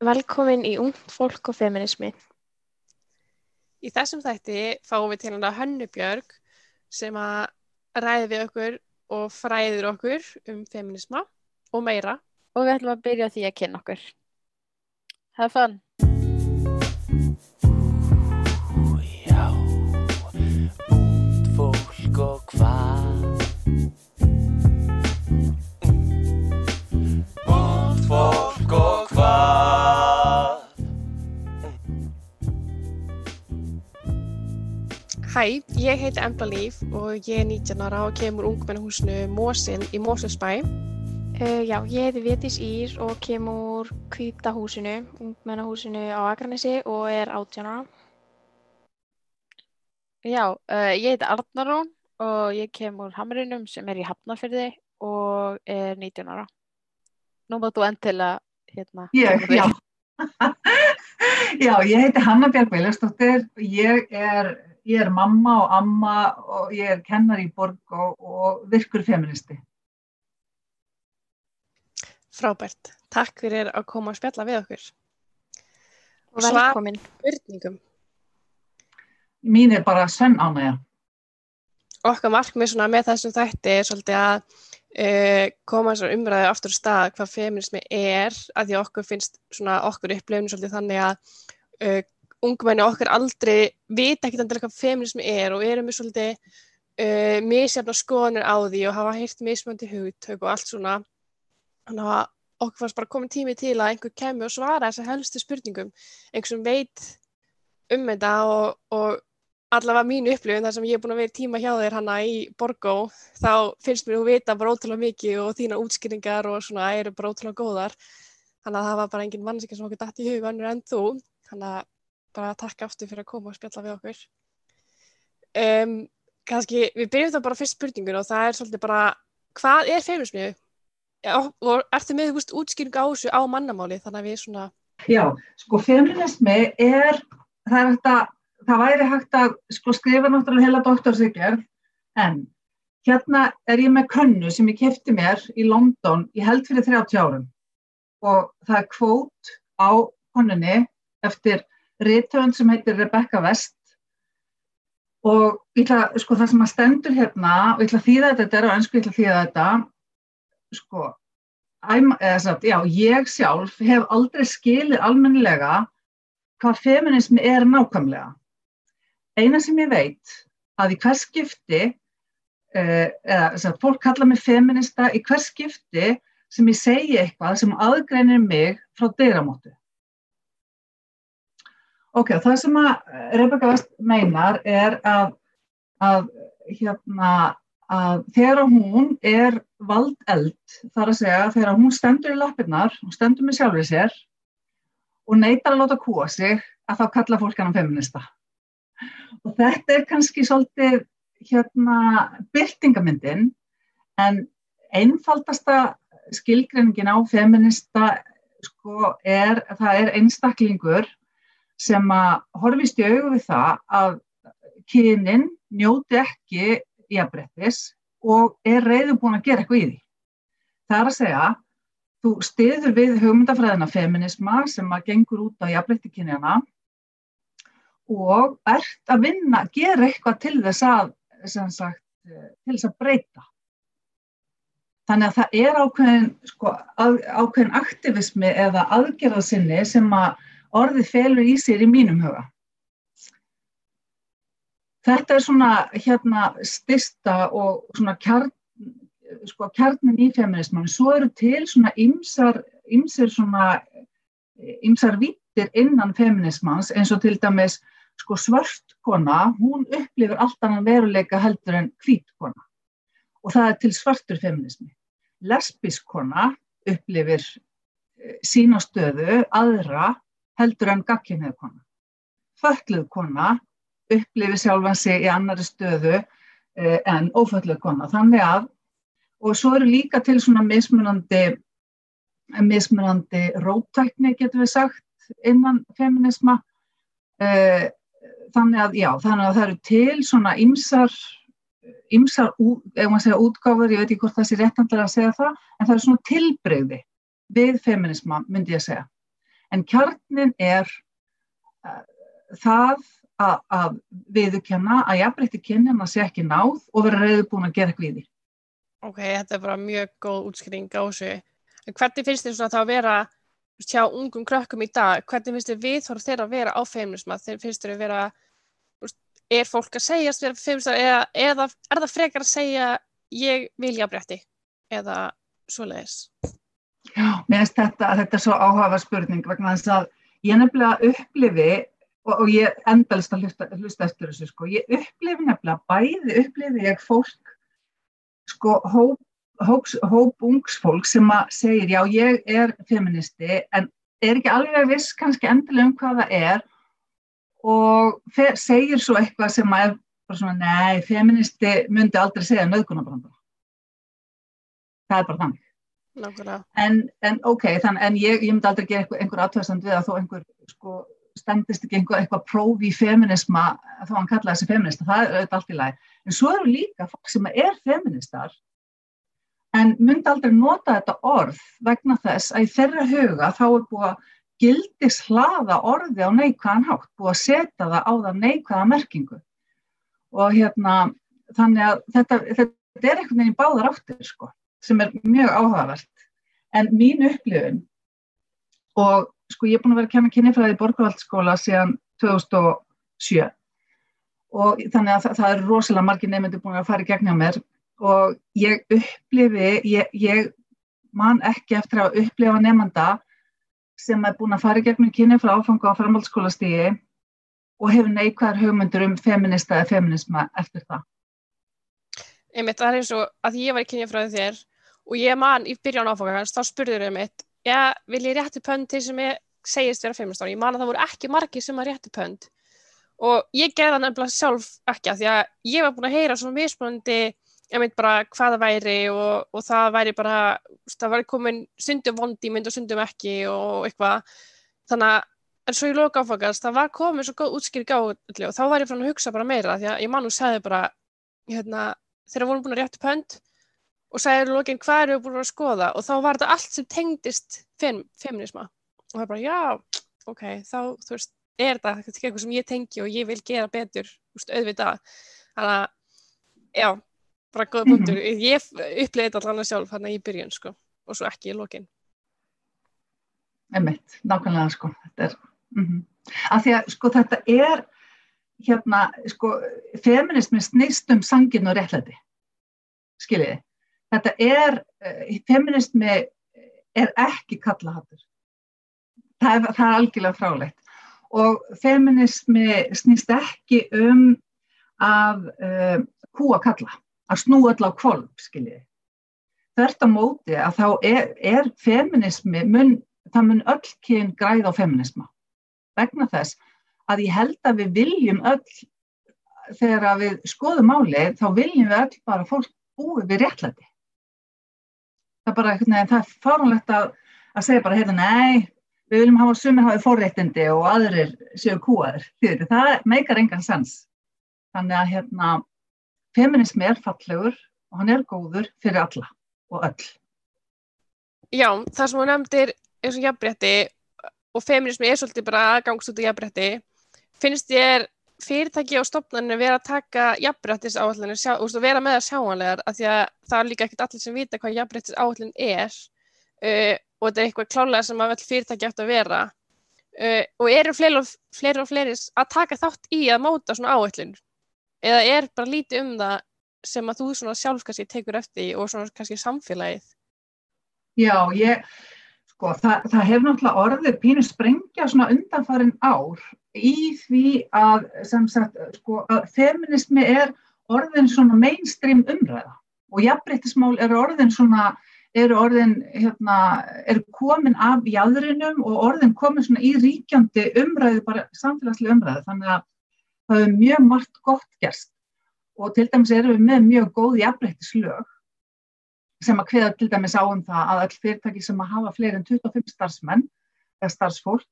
Velkomin í Ungt fólk og feminismi. Í þessum þætti fáum við til hana Hönnu Björg sem að ræði við okkur og fræður okkur um feminisma og meira. Og við ætlum að byrja því að kynna okkur. Have fun! Hæ, ég heiti Embla Líf og ég er 19 ára og kemur ungmennahúsinu Mósin í Mósusbæ. Uh, já, ég heiti Vétís Ír og kemur Kvítahúsinu, ungmennahúsinu á Akranesi og er 18 ára. Já, uh, ég heiti Arnarún og ég kem úr Hamrinum sem er í Hafnarfyrði og er 19 ára. Nú má þú endilega hérna. Ég, kynna þig. já. já, ég heiti Hanna Björg Viljarsdóttir, ég er, ég er mamma og amma og ég er kennar í borg og, og virkur feministi. Frábært. Takk fyrir að koma að spjalla við okkur. Og Svar- velkomin. Spurningum. Mín er bara sönn ánægja. Okkar markmið svona með þessum þætti er svolítið að uh, koma þessar umræðu aftur á stað hvað feminismi er að því okkur finnst svona okkur upplifinu svolítið þannig að uh, ungmenni okkar aldrei vita ekkert endilega hvað feminismi er og erum við svolítið uh, misjafna skoðanir á því og hafa heyrt mismöndi hugtök og allt svona. Þannig að okkur fannst bara komin tími til að einhver kemur og svara þessar helstu spurningum. Einhver sem veit um þetta og, og allavega mínu upplifun þar sem ég er búin að vera tíma hjá þér hana í Borgó þá finnst mér þú vita bara ótrúlega mikið og þína útskýringar og svona eru bara ótrúlega góðar. Þannig að það var bara engin mannsika sem okkur dætt í hug annur en þú. Þannig að bara takk aftur fyrir að koma og spjalla við okkur. Um, kannski við byrjum þá bara fyrst spurningun og það er svolítið bara hvað er? Já, og ertu með veist útskýring á þessu á mannamáli? Þannig að við svona Já, sko feminismi er, það er hægt að, það væri hægt að sko skrifa náttúrulega heila doktorsykjörð, en hérna er ég með könnu sem ég kefti mér í London, ég held fyrir 30 árum. Og það er kvót á konnunni eftir rithöfund sem heitir Rebecca West og ætla, sko það sem að stendur hérna og ég ætla að þýða þetta, þetta er á ennsku, ég ætla að þýða þetta, sko, I'm, eða, sagt, já, ég sjálf hef aldrei skilið almennilega hvað feminismi er nákvæmlega. Eina sem ég veit að í hvers skipti, uh, eða sagt, fólk kalla mig feminista í hvers skipti sem ég segi eitthvað sem aðgreinir mig frá dyramóttu. Ok, það sem að Rebecca West meinar er að, að, hérna, að þegar hún er valdeld, þar að segja þegar hún stendur í lappirnar, hún stendur með sjálfur sér og neytar að láta kúa sig, að þá kalla fólk hann feminista. Og þetta er kannski svolítið hérna byrtingamyndin, en einfaldasta skilgreiningin á feminista sko er, það er einstaklingur sem að horfist í augu við það að kynin njóti ekki jafnbrettis og er reyðubúin að gera eitthvað í því. Það er að segja, þú stiður við hugmyndafræðina feminisma sem að gengur út á jafnbretti kynjana og ert að vinna, gera eitthvað til þess að, sagt, til þess að breyta. Þannig að það er ákveðin, sko, að, ákveðin aktivismi eða aðgerðarsinni sem að orðið felur í sér í mínum huga. Þetta er svona hérna stista og svona kjarn, sko, kjarnin í feminisman. Svo eru til svona ymsar, ymsir svona, ymsar vittir innan feminismans eins og til dæmis sko svört kona, hún upplifir allt annan veruleika heldur en hvít kona. Og það er til svartur feminismi. Lesbísk kona upplifir sína stöðu aðra heldur en gagkinnið kona. Föllið kona upplifir sjálfan sig í annari stöðu eh, en óföllið kona. Þannig að, og svo eru líka til svona mismunandi, mismunandi róttækni, getur við sagt, innan feminisma. Eh, þannig að, já, þannig að það eru til svona ymsar, ymsar, ef maður segja útgáfur, ég veit ekki hvort það sé réttandilega að segja það, en það eru svona tilbreyði við feminisma, myndi ég segja. En kjarnin er uh, það að, að viðurkenna að jafnbreytti kynjana sé ekki náð og vera reyðubúin að gera eitthvað í því. Ok, þetta er bara mjög góð útskýring á þessu. En hvernig finnst þér svona þá að vera hjá ungum krökkum í dag, hvernig finnst þér viðhorf þeirra að vera á feminisma? Þeir finnst þér að vera, er fólk að segjast vera feminista eða, eða er það frekar að segja ég vil jafnrétti eða svoleiðis? Mér finnst þetta, þetta er svo áhafa spurning vegna þess að ég nefnilega upplifi og, og ég endalist að hlusta, hlusta eftir þessu sko, ég upplifi nefnilega bæði upplifi ég fólk sko hóp, hóps, hóp ungs fólk sem að segir já ég er feministi en er ekki alveg viss kannski endilega um hvað það er og fe- segir svo eitthvað sem að er bara svona nei, feministi myndi aldrei segja nöðgunabrandara. Það er bara þannig. En, en ok, þann, en ég, ég myndi aldrei gera einhver, einhver aðtöðsand við að þó einhver sko, standist ekki einhver, eitthvað próf í feminisma þó hann kallaði þessi feminista, það er auðvitað allt í lagi. En svo eru líka fólk sem er feministar en myndi aldrei nota þetta orð vegna þess að í þeirra huga þá er búið að gildis hlaða orði á neikvæðan hátt, búið að setja það á það neikvæða merkingu. Og hérna, þannig að þetta, þetta er einhvern veginn báðar áttir, sko sem er mjög áhugavert. En mín upplifun, og sko ég er búin að vera að kenna kynifræði í Borgarvaldsskóla síðan 2007 og þannig að það, það er rosalega margir nefndir búin að fara í gegn hjá mér og ég upplifi, ég, ég man ekki eftir að upplifa nefnda sem er búin að fara í gegnum kynifræði áfanga á framhaldsskólastígi og hefur neikvæðar hugmyndur um feminista eða feminisma eftir það. Einmitt, það er eins og að ég var í kynjafræði þér og ég man í byrjun áfangans, þá spurður þau mitt, já, vil ég rétti pönd til sem ég segist vera feministar? Ég man að það voru ekki margir sem að rétti pönd og ég gerði það nefnilega sjálf ekki að því að ég var búin að heyra svona mismunandi, ég meint bara hvað það væri og, og það væri bara, það væri komin sundum vondi mynd og sundum ekki og eitthvað, þannig að en svo í loka áfangans, það var komin svo góð útskýring á öllu og þá var ég fann að hugsa bara meira því að ég man og segði bara, hérna, þegar vorum búin að rétta upp hönd og sagði lókin hvað eru búin að skoða? Og þá var þetta allt sem tengdist fem, feminisma og það er bara já, ok, þá þú veist, er þetta eitthvað sem ég tengi og ég vil gera betur, þú veist, auðvitað. Þannig að, já bara góða punktur, mm -hmm. ég upplýði þetta allan sjálf hann í byrjun, sko og svo ekki í lókin Emitt, nákvæmlega, sko þetta er, mm -hmm. af því að, sko, þetta er hérna, sko, feminismi snýst um sangin og réttlæti. Skiljiði þetta er, uh, feminismi er ekki kallahattur. Það það er algjörlega fráleitt. Og feminismi snýst ekki um að uh, kúa kalla, að snú öll á kvolv, skiljiði. Þvert á móti að þá er, er feminismi, mun, það mun öll kyn græð á feminisma. Vegna þess að ég held að við viljum öll, þegar við skoðum málið, þá viljum við öll bara fólk búið við réttlæti það er bara eitthvað, það er fáránlegt að, að segja bara, heyrðu, nei, við viljum hafa sumir hafið forréttindi og aðrir séu kúaðir, því það meikar engan sens. Þannig að hérna, feminismi er fallegur og hann er góður fyrir alla og öll. Já, það sem hún nefndir eins og jafnbretti og feminismi er svolítið bara aðgangst út í jafnbretti, finnst ég fyrirtæki og stopnarnir vera að taka jafnbrettis áallinu og vera með það sjáanlegar af því að það er líka ekkert allir sem vita hvað jafnbrettis áallin er uh, og þetta er eitthvað klálega sem að fyrirtæki átt að vera uh, og eru fleiri og, fleiri og fleiri að taka þátt í að móta svona áallin eða er bara lítið um það sem að þú svona sjálf kannski tekur eftir og svona kannski samfélagið? Já, ég sko, það, það hefur náttúrulega orðið pínu sprengja svona undanfarin ár í því að, sagt, sko, að feminismi er orðin svona mainstream umræða og jafnbreytismál eru orðin svona, eru orðin, hérna, eru komin af jæðrinum og orðin komin svona í ríkjandi umræðu, bara samfélagslega umræðu, þannig að það er mjög margt gott gerst og til dæmis erum við með mjög góð jafnbreytislög sem að hviða til dæmis á um það að all fyrirtæki sem að hafa fleiri en 25 starfsmenn eða starfsfólk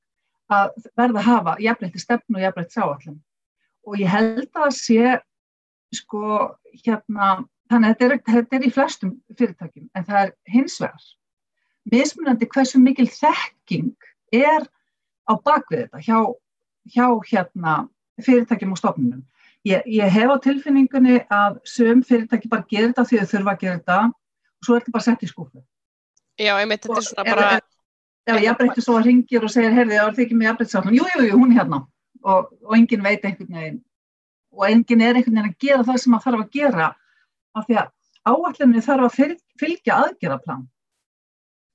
að verða að hafa jafnbreytti stefn og jafnbreytti sáallum. Og ég held að sé, sko, hérna, þannig að þetta er, þetta er í flestum fyrirtækjum, en það er hins vegar mismunandi hversu mikil þekking er á bakvið þetta hjá, hjá hérna fyrirtækjum og stofnunum. Ég, ég hef á tilfinningunni að sum fyrirtæki bara gerir þetta því þau þurfa að gera þetta og svo er þetta bara sett í skúfu. Já, einmitt, þetta er svona bara, ef- Ef jafnbreytti svo að ringir og segir, heyrði, það var þykir með jafnbreyttisállun, jú, jú, jú, hún er hérna og, og enginn veit einhvern veginn og enginn er einhvern veginn að gera það sem að þarf að gera af því að áallinni þarf að fyl- fylgja aðgeraplan.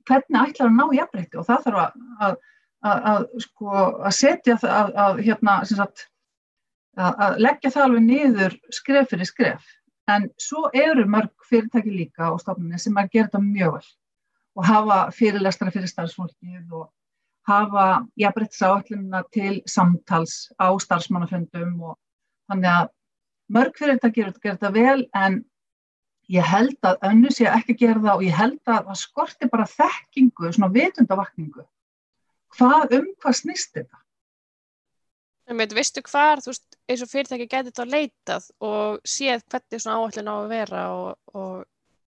Hvernig ætlar að ná jafnbreytti og það þarf að, að, að, að, sko, að setja að, að, hérna, sagt, að, að leggja það alveg niður skref fyrir skref. En svo eru mörg fyrirtæki líka og stofnunni sem að gera þetta mjög vel og hafa fyrirlestra fyrir starfsfólkið og hafa jafnbryttisáallunina til samtals á starfsmannafundum og þannig að mörg fyrirtæki gera gera þetta vel en ég held að önnu sé ekki að gera það og ég held að það skorti bara þekkingu, svona vitundavakningu. Hvað um hvað snýst þetta? Einmitt, veistu hvar, þú veist, eins og fyrirtæki gæti þetta leitað og séð hvernig svona áallin á að vera og, og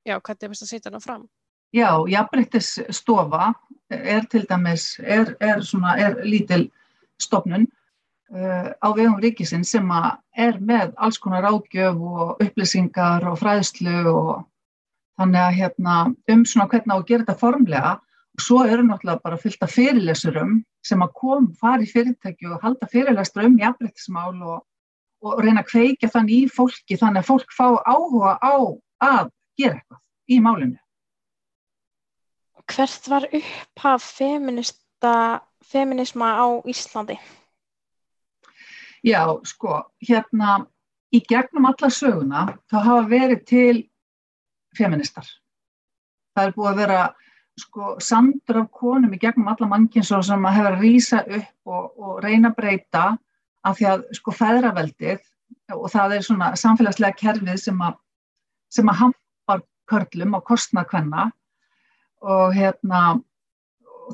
já, hvernig er best að setja hana fram. Já, jafnbryttisstofa er til dæmis, er, er, svona, er lítil stofnun uh, á vegum ríkisinn sem að er með alls konar ráðgjöf og upplýsingar og fræðslu og þannig að hérna, um svona hvernig á að gera þetta formlega svo eru náttúrulega bara fyllt af fyrirlesurum sem að kom, fara í fyrirtæki og halda fyrirlestur um jafnbryttismál og, og reyna að kveikja þann í fólki þannig að fólk fá áhuga á að gera eitthvað í málinu. Hvert var upphaf feminisma á Íslandi? Já, sko, hérna í gegnum alla söguna þá hafa verið til feministar. Það er búið að vera sko sandur af konum í gegnum alla mannkins og sem að hefur að rýsa upp og, og reyna að breyta af því að sko feðraveldið og það er svona samfélagslega kerfið sem að, sem að hampar körlum á kostnað kvenna og hérna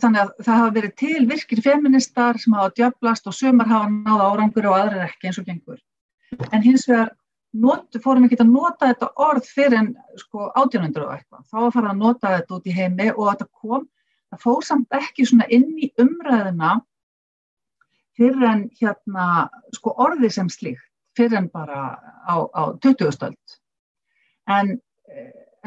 þannig að það hafa verið til virkir feministar sem hafa djöblast og sumar hafa náða árangur og aðrir ekki eins og gengur. En hins vegar not, fórum ekki að nota þetta orð fyrir en sko 1800 og eitthvað. Þá var farið að nota þetta út í heimi og þetta kom, það fór samt ekki inn í umræðina fyrir en hérna sko orði sem slíkt, fyrir en bara á, á 20. stöld. En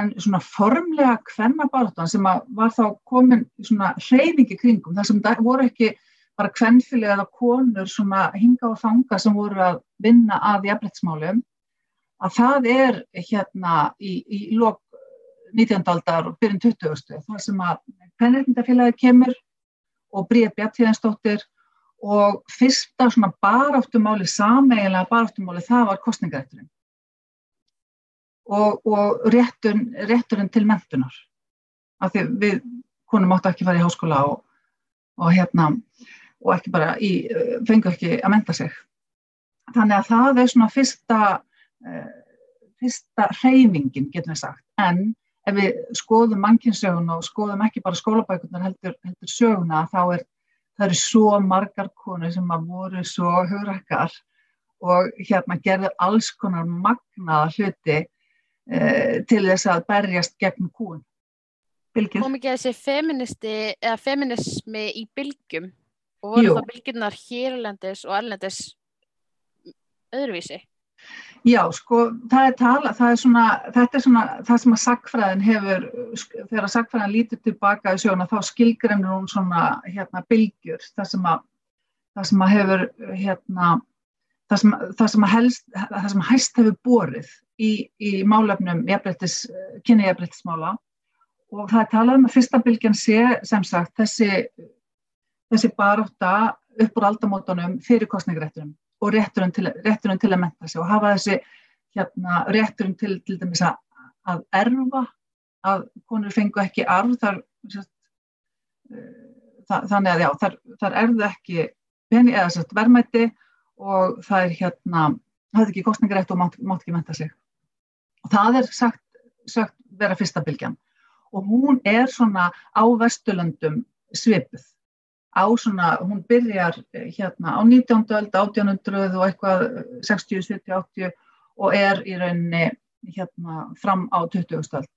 en svona formlega kvennabáratan sem var þá komin svona hreyfingi kringum, þar sem það voru ekki bara kvennfylir eða konur svona hinga og þanga sem voru að vinna að jafnbrettsmálum, að það er hérna í, í lok 19. aldar og byrjun 20. þar sem að kvennreitindafélagi kemur og Bríða Bjartíðansdóttir og fyrsta svona baráttumáli, sameiginlega baráttumáli, það var kostningarætturinn og, og réttun, rétturinn til mentunar. Af því við konum áttu ekki að fara í háskóla og, og hérna og ekki bara í, fengu ekki að menta sig. Þannig að það er svona fyrsta, fyrsta hreyfingin, getum við sagt. En ef við skoðum mannkynsögun og skoðum ekki bara skólabækunar heldur, heldur söguna, þá er það eru svo margar konur sem að voru svo hugrakkar og hérna gerðu alls konar magnaða hluti uh, til þess að berjast gegn kún. Bylgjur. Kom ekki þessi feministi eða feminismi í bylgjum og voru Jú. það bylgjurnar hérlendis og erlendis öðruvísi? Já, sko, það er tala, það er svona, þetta er svona það sem að sagfræðin hefur, þegar að sagfræðin lítur tilbaka í sjóna, þá skilgreinur hún svona, hérna, bylgjur, það sem að, það sem að hefur, hérna, það sem, það sem að helst, það sem að hæst hefur borið í, í málefnum jafnbrettis, kynni jafnbrettismála og það er talað um að fyrsta bylgjan sé, sem sagt, þessi, þessi barátta upp úr aldamótunum fyrir kostningréttunum og rétturinn til, rétturinn til að menta sig og hafa þessi hérna, rétturinn til, til dæmis að, að erfa að konur fengu ekki arf þar, sérst, það, þannig að já, þar, þar erðu ekki pening eða sérst, verðmæti og það er hérna, það er ekki kostningarétt og mátt, mátt ekki menta sig. Og það er sagt, sagt vera fyrsta bylgjan og hún er svona á Vesturlöndum svipuð á svona, hún byrjar eh, hérna á 19. öld, 1800 og eitthvað 60, 70, 80 og er í rauninni hérna fram á 20. öld.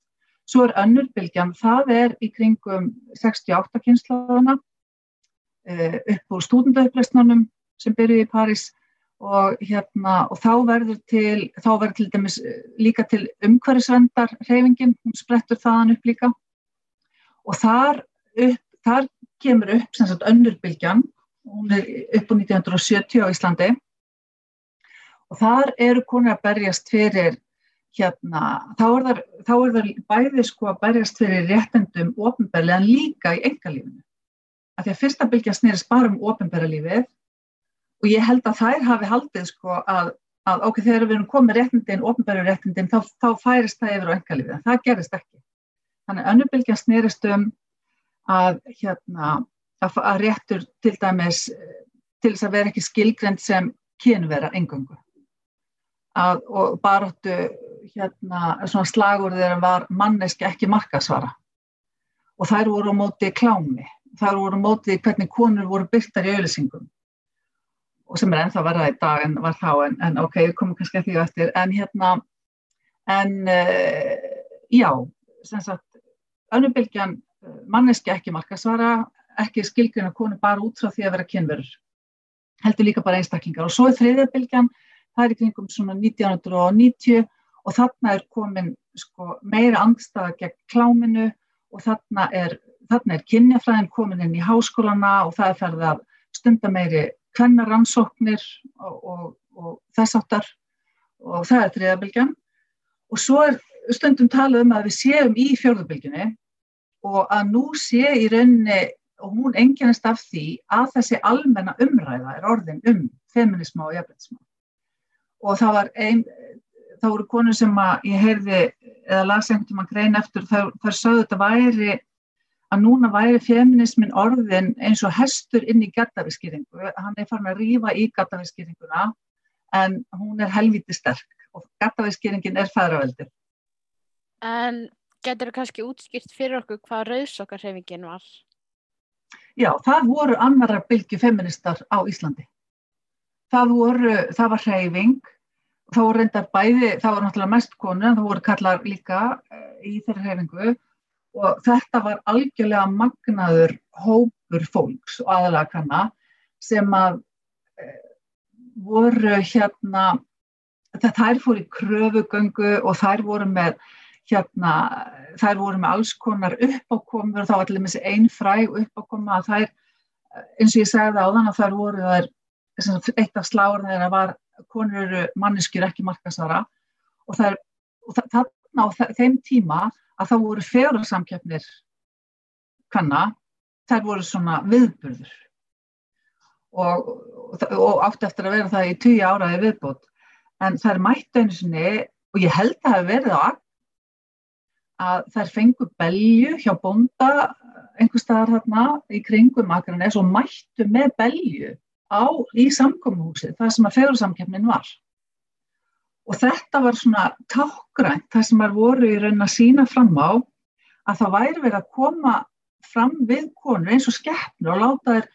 Svo er önnur bylgjan, það er í kringum 68 kynslaðana uh, upp úr stúdendaupplesnunum sem byrjuði í París og, hérna, og þá verður til, þá verður til dæmis eh, líka til umhverfisvendar reyfingin, hún sprettur þaðan upp líka og þar, upp, þar kemur upp sem sagt önnurbilgjan, hún er upp á 1970 á Íslandi og þar eru konur að berjast fyrir hérna, þá er það, þá er það bæði sko að berjast fyrir réttendum ofinberlega en líka í engalífinu. Af því að fyrsta bylgja snýrist bara um ofinberra lífið og ég held að þær hafi haldið sko að, að ok, þegar við erum komið réttindin, ofinberra réttindin, þá, þá færist það yfir á engalífið, en það gerist ekki. Þannig að önnubylgja snýrist um að hérna, að, að réttur til dæmis til þess að vera ekki skilgrend sem kynvera engöngu. Og baróttu hérna, slagur þegar var manneski ekki markasvara og þær voru á móti klámi, þær voru á móti hvernig konur voru byrtar í auðlýsingum og sem er ennþá verða í dag en var þá en, en ok, við komum kannski að því eftir. En hérna en uh, já, sem sagt önnubilgjan manneski ekki markasvara ekki skilgjörn að konu bara út frá því að vera kynverur heldur líka bara einstaklingar. Og svo er þriðjabilgjan það er í kringum svona 1990 og þarna er komin sko, meira angstaða gegn kláminu og þarna er, þarna er kynjafræðin komin inn í háskólana og það er ferðið að stunda meiri kvennaransóknir og, og, og þess áttar og það er þriðabilgjan og svo er stundum talað um að við séum í fjörðubilginni og að nú sé í rauninni og hún enginnast af því að þessi almenna umræða er orðin um feminisma og jafnveitisma og það var einn þá voru konur sem að ég heyrði eða las einhvern tíma grein eftir þar, þar sögðu þetta væri að núna væri feminismin orðin eins og hestur inn í gattafiskýringu hann er farin að rýfa í gattafiskýringuna en hún er helviti sterk og gattafiskýringin er fæðraveldir En getur þú kannski útskýrt fyrir okkur hvað rauðsokkarhefingin var? Já, það voru annara bylgi feministar á Íslandi. Það voru, það var hreyfing. Þá voru reyndar bæði, það voru náttúrulega mest konur en það voru kallar líka í þeirra hreyfingu. Og þetta var algjörlega magnaður hópur fólks og aðalega kanna sem að e, voru hérna þær fór í kröfugöngu og þær voru með hérna, þær voru með alls konar uppákomur og þá var með þessi einn fræg uppákoma að þær, eins og ég segði á þann að þær voru þær, eitt af sláðurinn þeirra var konur eru manneskjur ekki markasvara og, þær, og þarna á þeim tíma að þá voru fegurarsamkjöfnir kanna, þær voru svona viðburður. Og, og, og átti eftir að vera það í tíu áraði viðbútt en þær mættu einu sinni og ég held að það hefur verið á að þær fengu belju hjá bonda einhver staðar þarna í kringum Akranes og mættu með belju á í samkommúsið það sem að fegurarsamkjöfnin var. Og þetta var svona tákgrænt það sem er voru í raun að sína fram á að það væri verið að koma fram við konur eins og skeppnu og láta þær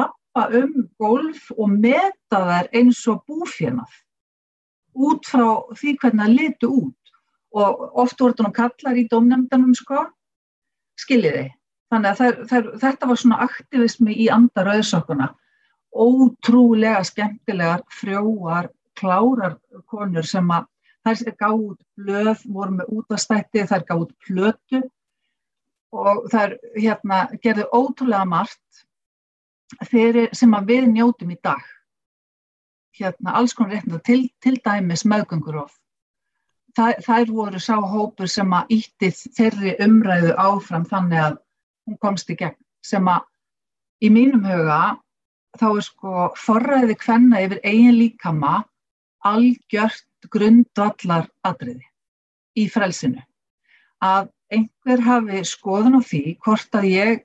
lappa um golf og meta þær eins og búfjörnað út frá því hvernig það litu út og oft voru þetta nú kallar í domnefndanum sko, skiljiði þannig að þær, þær, þetta var svona aktivismi í andar auðsokuna ótrúlega skemmtilegar frjóar klárar konur sem að þær gáð út blöð, voru með útastætti, þær gáð út plötu og þær hérna, gerðu ótrúlega margt fyrir, sem að við njótum í dag. Hérna, alls konar réttinda til, til dæmis meðgöngur of. Þær, þær voru sá hópur sem að ítti þeirri umræðu áfram þannig að hún komst í gegn sem að í mínum huga þá er sko forræði hvenna yfir eigin líkama algjört grundvallar atriði í frelsinu. Að einhver hafi skoðun á því hvort að ég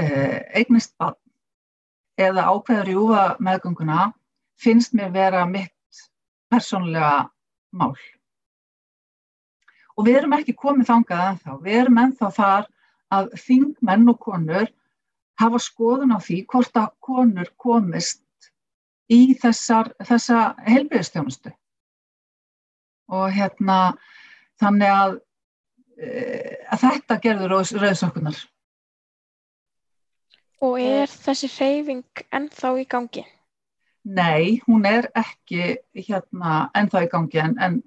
eh, eignist bann eða ákveður júfa meðgönguna finnst mér vera mitt persónlega mál. Og við erum ekki komið þangað ennþá. Við erum ennþá þar að þingmenn og konur hafa skoðun á því hvort að konur komist í þessar, þessa helbriðstjónustu. Og hérna, þannig að, að þetta gerður rauðsokkunar. Og er þessi hreyfing ennþá í gangi? Nei, hún er ekki hérna ennþá í gangi en, en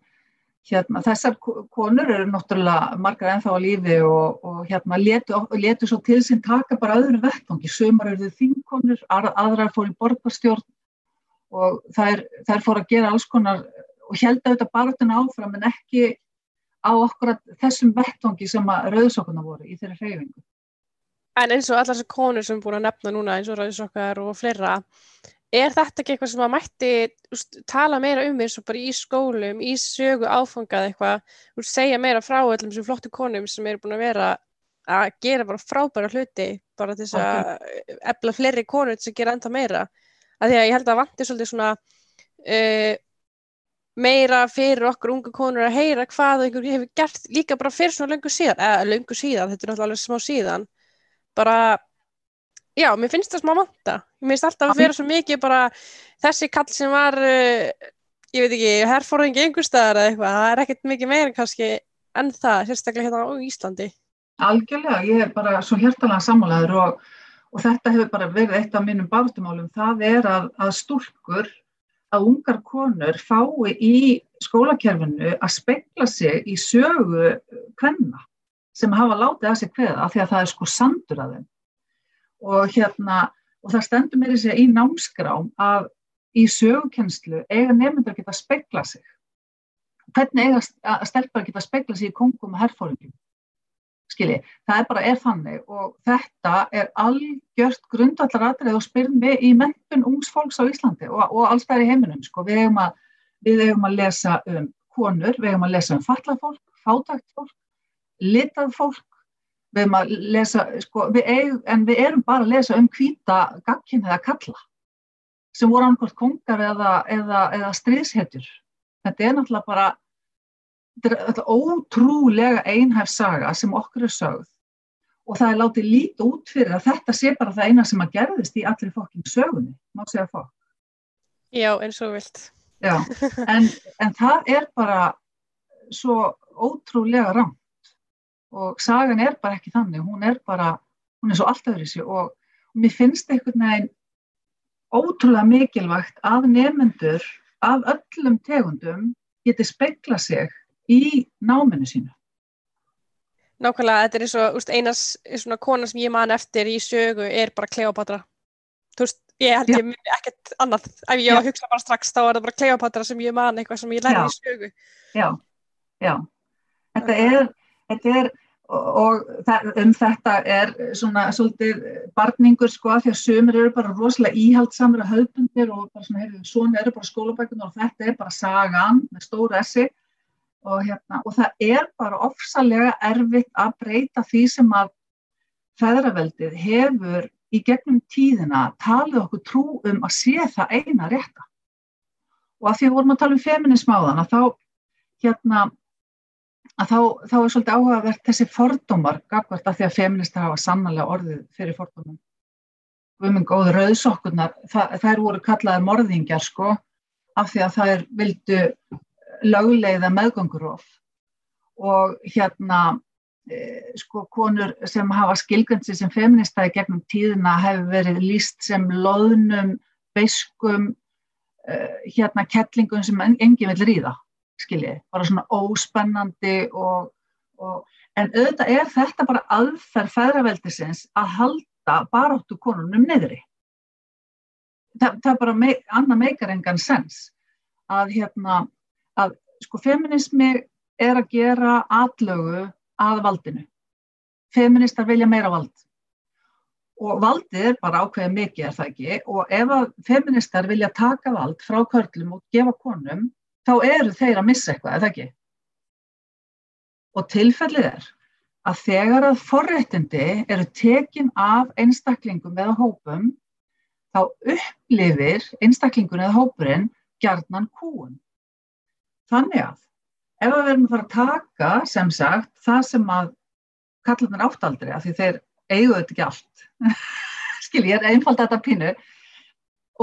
hérna þessar ko- konur eru náttúrulega margar ennþá á lífi og, og hérna letu, letu svo til sín taka bara öðru vettvangi. Sumar eru þingkonur, ar- aðrar fór í borgarstjórn og þær, þær fór að gera alls konar og held auðvitað baratuna áfram en ekki á okkur þessum vettvangi sem að rauðsokkuna voru í þeirri hreyfingu. En eins og allar þessar konur sem er búin að nefna núna eins og Rauðsokkar og fleira, er þetta ekki eitthvað sem að mætti úst, tala meira um eins og bara í skólum, í sögu áfangað eitthvað, úst, segja meira frá öllum þessum flottu konum sem eru búin að vera að gera bara frábæra hluti bara til þess að efla fleiri konur að gera enda meira. Af því að ég held að vanti svolítið svona uh, meira fyrir okkur ungu konur að heyra hvað einhver hefur gert líka bara fyrir svona löngu síðan, eða löngu síðan, þetta er náttúrulega alveg smá síðan, bara, já, mér finnst það smá vanta. Mér finnst alltaf að vera svo mikið bara þessi kall sem var, uh, ég veit ekki, herfóringi einhverstaðar eða eitthvað, það er ekkert mikið meira kannski en það, sérstaklega hérna á Íslandi. Algjörlega, ég er bara svo hjertalega sammálaður og, og þetta hefur bara verið eitt af mínum bártumálum, það er að, að stúlkur, að ungar konur fái í skólakerfinu að spekla sig í sögu kvenna sem hafa látið að sig af því að það er sko sandur að þeim. Og hérna, og það stendur mér í sig í námskrám að í sögukennslu eiga nefndur að geta spekla sig. Hvernig eiga að stelpa að geta spekla sig í kongum og herfóringum? skilji, það er bara er þannig og þetta er algjört grundvallar atrið og spyrn við í mentun ungs fólks á Íslandi og, og alls það er í heiminum, sko, við eigum, að, við eigum að lesa um konur, við eigum að lesa um fallað fólk, fátækt fólk, litað fólk, við eigum að lesa, sko, við eigum, en við erum bara að lesa um hvíta gagkin eða kalla sem voru annað kongar eða, eða, eða stríðshetjur. Þetta er náttúrulega bara þetta er ótrúlega einhæf saga sem okkur er sögð og það er látið lítið út fyrir að þetta sé bara það eina sem að gerðist í allir fokking sögunni, má segja fokk. Já, eins og vilt. Já, en, en það er bara svo ótrúlega rámt og sagan er bara ekki þannig, hún er bara, hún er svo allt öðru sér og mér finnst einhvern veginn ótrúlega mikilvægt að nefnendur af öllum tegundum geti spekla sig í náminu sínu. Nákvæmlega, þetta er eins og einas svona kona sem ég man eftir í sögu er bara Kleopatra. Þú veist, ég held Já. ég muni ekkert annað. Ef ég á að hugsa bara strax, þá er það bara Kleopatra sem ég man eitthvað sem ég lærði Já. í sögu. Já, já. Þetta er, þetta er og, um þetta er svona svolítið barningur sko því að sömur eru bara rosalega íhaldsamur og höfbundir og bara svona, heyrðu, svona eru bara skólabækunar og þetta er bara sagan með stóru essi og hérna, og það er bara ofsalega erfitt að breyta því sem að feðraveldið hefur í gegnum tíðina talið okkur trú um að sé það eina rétta. Og að því að vorum að tala um feminismáðan að þá hérna að þá, þá er svolítið áhugavert þessi fordómar gagvart að því að feministar hafa sannlega orðið fyrir fordómum. Guðmund góður rauðsokkurnar, það, þær voru kallaðar morðingjar sko af því að þær vildu lögleiða meðgöngurof og hérna e, sko konur sem hafa skilgjöndsi sem feministaði gegnum tíðina hefur verið líst sem loðnum, beiskum, e, hérna kettlingum sem en, enginn vil ríða skiljið, bara svona óspennandi og, og en auðvitað er þetta bara aðferð feðraveldisins að halda baráttu konunum niðri. Það, það er bara me, annað meikar engan sens að hérna að sko feminismi er að gera atlögu að valdinu. Feministar vilja meira vald og valdið er bara ákveðið mikið er það ekki og ef að feministar vilja taka vald frá körlum og gefa konum þá eru þeir að missa eitthvað, eða ekki? Og tilfellið er að þegar að forréttindi eru tekin af einstaklingum eða hópum, þá upplifir einstaklingun eða hópurinn gjarnan kúun. Þannig að ef við verðum að fara að taka sem sagt það sem að kallarnir áttaldri, af því þeir eigu þetta ekki allt, skil ég er einfald þetta pínu,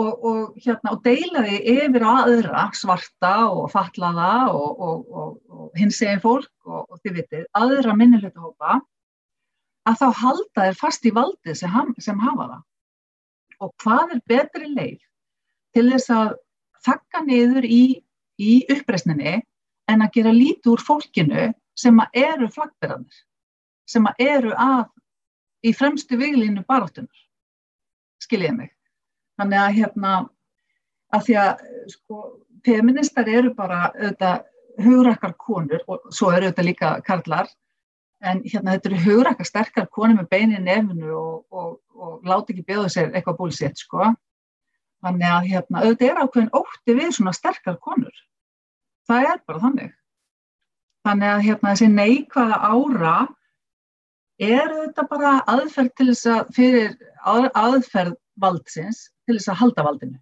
og, og, hérna, og deila því yfir á aðra svarta og fatlaða og, og hins eginn fólk og þið vitið, aðra minnilötuhópa að þá halda þeir fast í valdið sem, sem hafa það. Og hvað er betri leið til þess að þakka niður í, í uppreisninni en að gera lítið úr fólkinu sem að eru flaggberðanir, sem að eru að í fremstu viglínu baráttunar, skiljiði mig. Þannig að hérna, að því að sko, feministar eru bara auðvitað hugrakkar konur og svo eru auðvitað líka karlar, en hérna þetta eru hugrakkar sterkar konur með bein í nefnu og, og, og láti ekki beða sér eitthvað búlsitt, sko. Þannig að hérna, auðvitað er ákveðin ótti við svona sterkar konur. Það er bara þannig. Þannig að hérna, þessi neikvæða ára er þetta bara aðferð til þess að fyrir að- aðferð valdsins til þess að halda valdinu.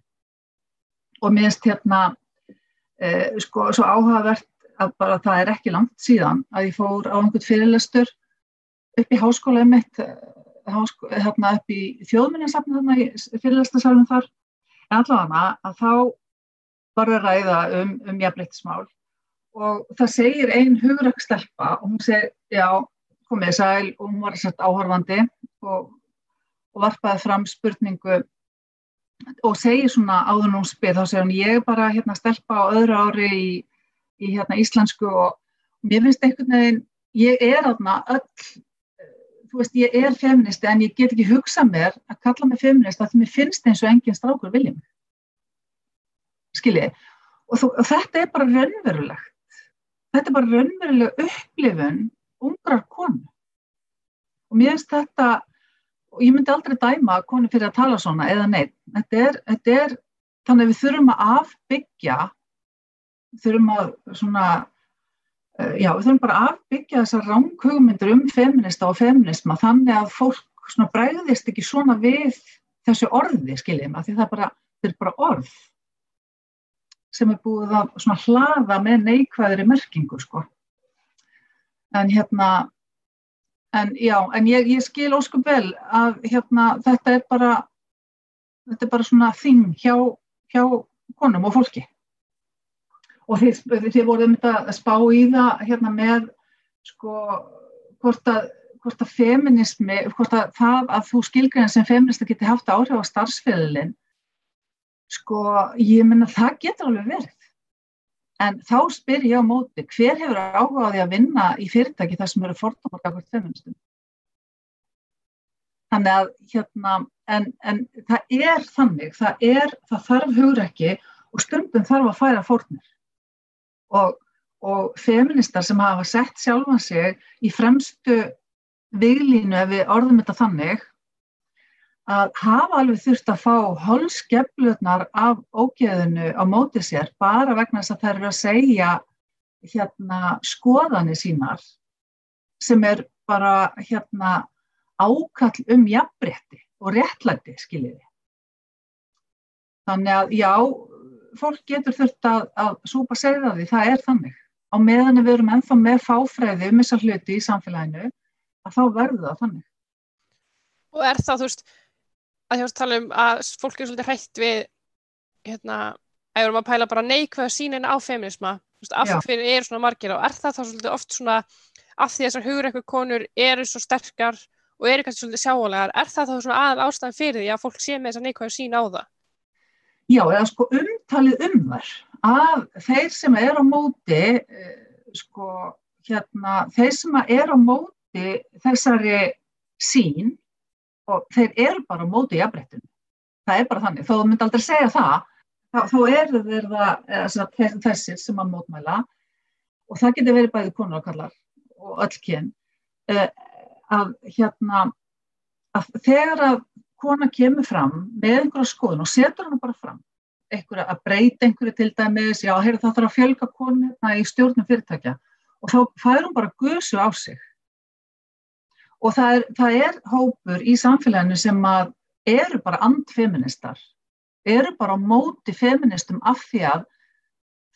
Og mér finnst hérna eh, sko svo áhugavert að bara það er ekki langt síðan að ég fór á einhvern fyrirlestur upp í háskóla mitt, háskó, hérna upp í þjóðminninsafni þarna í fyrirlestarsalunum þar. En allavega að þá var að ræða um, um jafnleittismál og það segir ein hugrakkstelpa og hún segir, já, komið sæl og hún var sett áhorfandi og, og varpaði fram spurningu og segir svona áður hún spyr, þá segir hún ég er bara hérna stelpa á öðru ári í, í hérna íslensku og mér finnst einhvern veginn, ég er þarna öll, þú veist, ég er feministi en ég get ekki hugsað mér að kalla mig feminist að mér finnst eins og engin strákur viljum. Skiljið, og, og þetta er bara raunverulegt. Þetta er bara raunveruleg upplifun ungrar konu. Og mér finnst þetta, og ég myndi aldrei dæma konu fyrir að tala svona eða neitt. Þetta er, þetta er þannig að við þurfum að afbyggja, þurfum að svona, eh, já, við þurfum bara að afbyggja þessar ránkugmyndir um feminista og feminisma þannig að fólk svona bregðist ekki svona við þessu orði, skiljum, að því það bara, er bara orð sem er búið að svona hlaða með neikvæðri merkingu, sko. En hérna, en já, en ég, ég skil óskum vel að hérna, þetta er bara, þetta er bara svona þing hjá, hjá konum og fólki. Og þið, þið voruð þetta að spá í það hérna með, sko, hvort að, hvort að feminismi, hvort að það að þú skilgrein sem feminista geti haft áhrif á starfsfélagin, sko, ég menna það getur alveg verið. En þá spyr ég á móti, hver hefur áhuga á því að vinna í fyrirtæki þar sem eru fordómar gafur feministum? Þannig að hérna, en, en það er þannig, það er, það þarf hugrekki og stundum þarf að færa fórnir. Og, og feministar sem hafa sett sjálfan sig í fremstu viglínu ef við orðum þetta þannig, að hafa alveg þurft að fá holskeflutnar af ógeðinu á móti sér bara vegna þess að þær eru að segja hérna skoðanir sínar sem er bara hérna ákall um jafnrétti og réttlæti skiljiði. Þannig að já, fólk getur þurft að, að súpa segða því, það er þannig. Á meðan við erum ennþá með fáfræði um þessar hluti í samfélaginu, að þá verður það þannig. Og er það, þú veist, að veist tala um að fólk er svolítið hrætt við, hérna, að við erum að pæla bara neikvæða sínin á feminisma, af hverju eru svona margir og er það þá svolítið oft svona, af því að þessar eitthvað konur eru svo sterkar og eru kannski svolítið sjáanlegar, er það þá svona aðal ástæðan fyrir því að fólk sé með þessa neikvæða sín á það? Já, eða sko umtalið um þær að þeir sem er á móti, eh, sko, hérna, þeir sem er á móti þessari sín og þeir eru bara á móti jafnréttinu. Það er bara þannig, þó myndi aldrei segja það, þá, þá eru þeir það, þessir sem að mótmæla. Og það getur verið bæði konur og kallar og öll kyn, eh, að hérna, að þegar að kona kemur fram með einhverja skoðun og setur hana bara fram einhverja, að breyta einhverju til dæmis já, heyr, það þarf að fjölga konu hérna í stjórnum fyrirtækja og þá fær hún bara gusu á sig og það er, það er hópur í samfélaginu sem að eru bara andfeministar eru bara á móti feministum af því að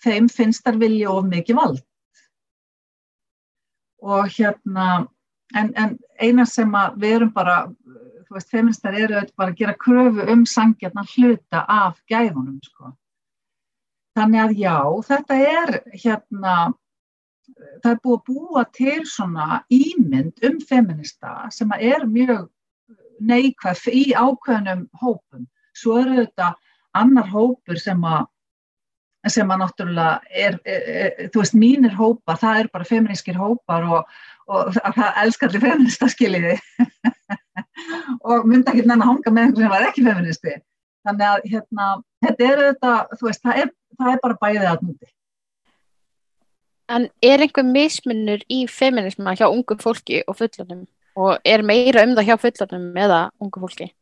þeim finnst þar vilja of mikið vald og hérna en, en eina sem að við erum bara þú veist, feministar eru bara að gera kröfu um sangjarnar hluta af gæðunum, sko. Þannig að já, þetta er hérna, það er búið að búa til svona ímynd um feminista sem er mjög neikvæð í ákveðnum hópum. Svo eru þetta annar hópur sem að sem að náttúrulega er, er, er, þú veist, mínir hópar, það er bara feminískir hópar og, og það elskar allir feminista skiljiði og myndi ekki nenni að hanga með einhver sem var ekki feministi. Þannig að hérna, þetta er þetta, þú veist, það er, það bara bæðið að núti. En er einhver mismunur í feminisma hjá ungu fólki og fullorðnum? Og er meira um það hjá fullorðnum eða ungu fólki?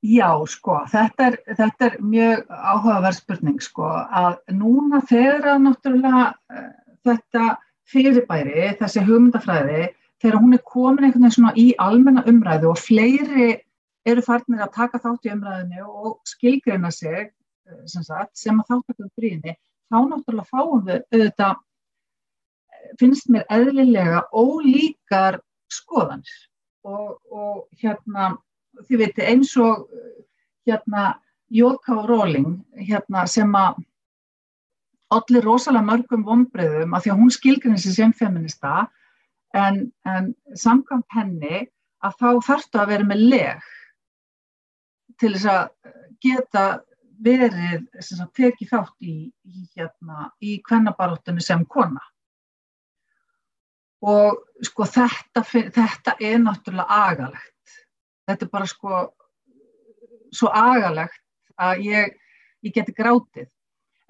Já, sko, þetta er, þetta er mjög áhugaverð spurning, sko, að núna þegar að náttúrulega uh, þetta fyrirbæri, þessi hugmyndafræði, þegar hún er komin einhvern veginn svona í almenna umræðu og fleiri eru farnir að taka þátt í umræðinu og skilgreina sig uh, sem, sagt, sem að þáttakum gríni, þá náttúrulega fáum við auðvitað, finnst mér eðlilega ólíkar skoðanir og, og hérna, þið veitir eins og hérna J.K. Rowling hérna sem að allir rosalega mörgum vonbreyðum að því að hún skilgrinni sér sem feminista en, en samkvæmt henni að þá þarftu að vera með leg til þess að geta verið sagt, tekið þátt í, í, hérna, í kvennabaróttunni sem kona og sko þetta, þetta er náttúrulega agalegt. Þetta er bara sko svo agalegt að ég, ég geti grátið.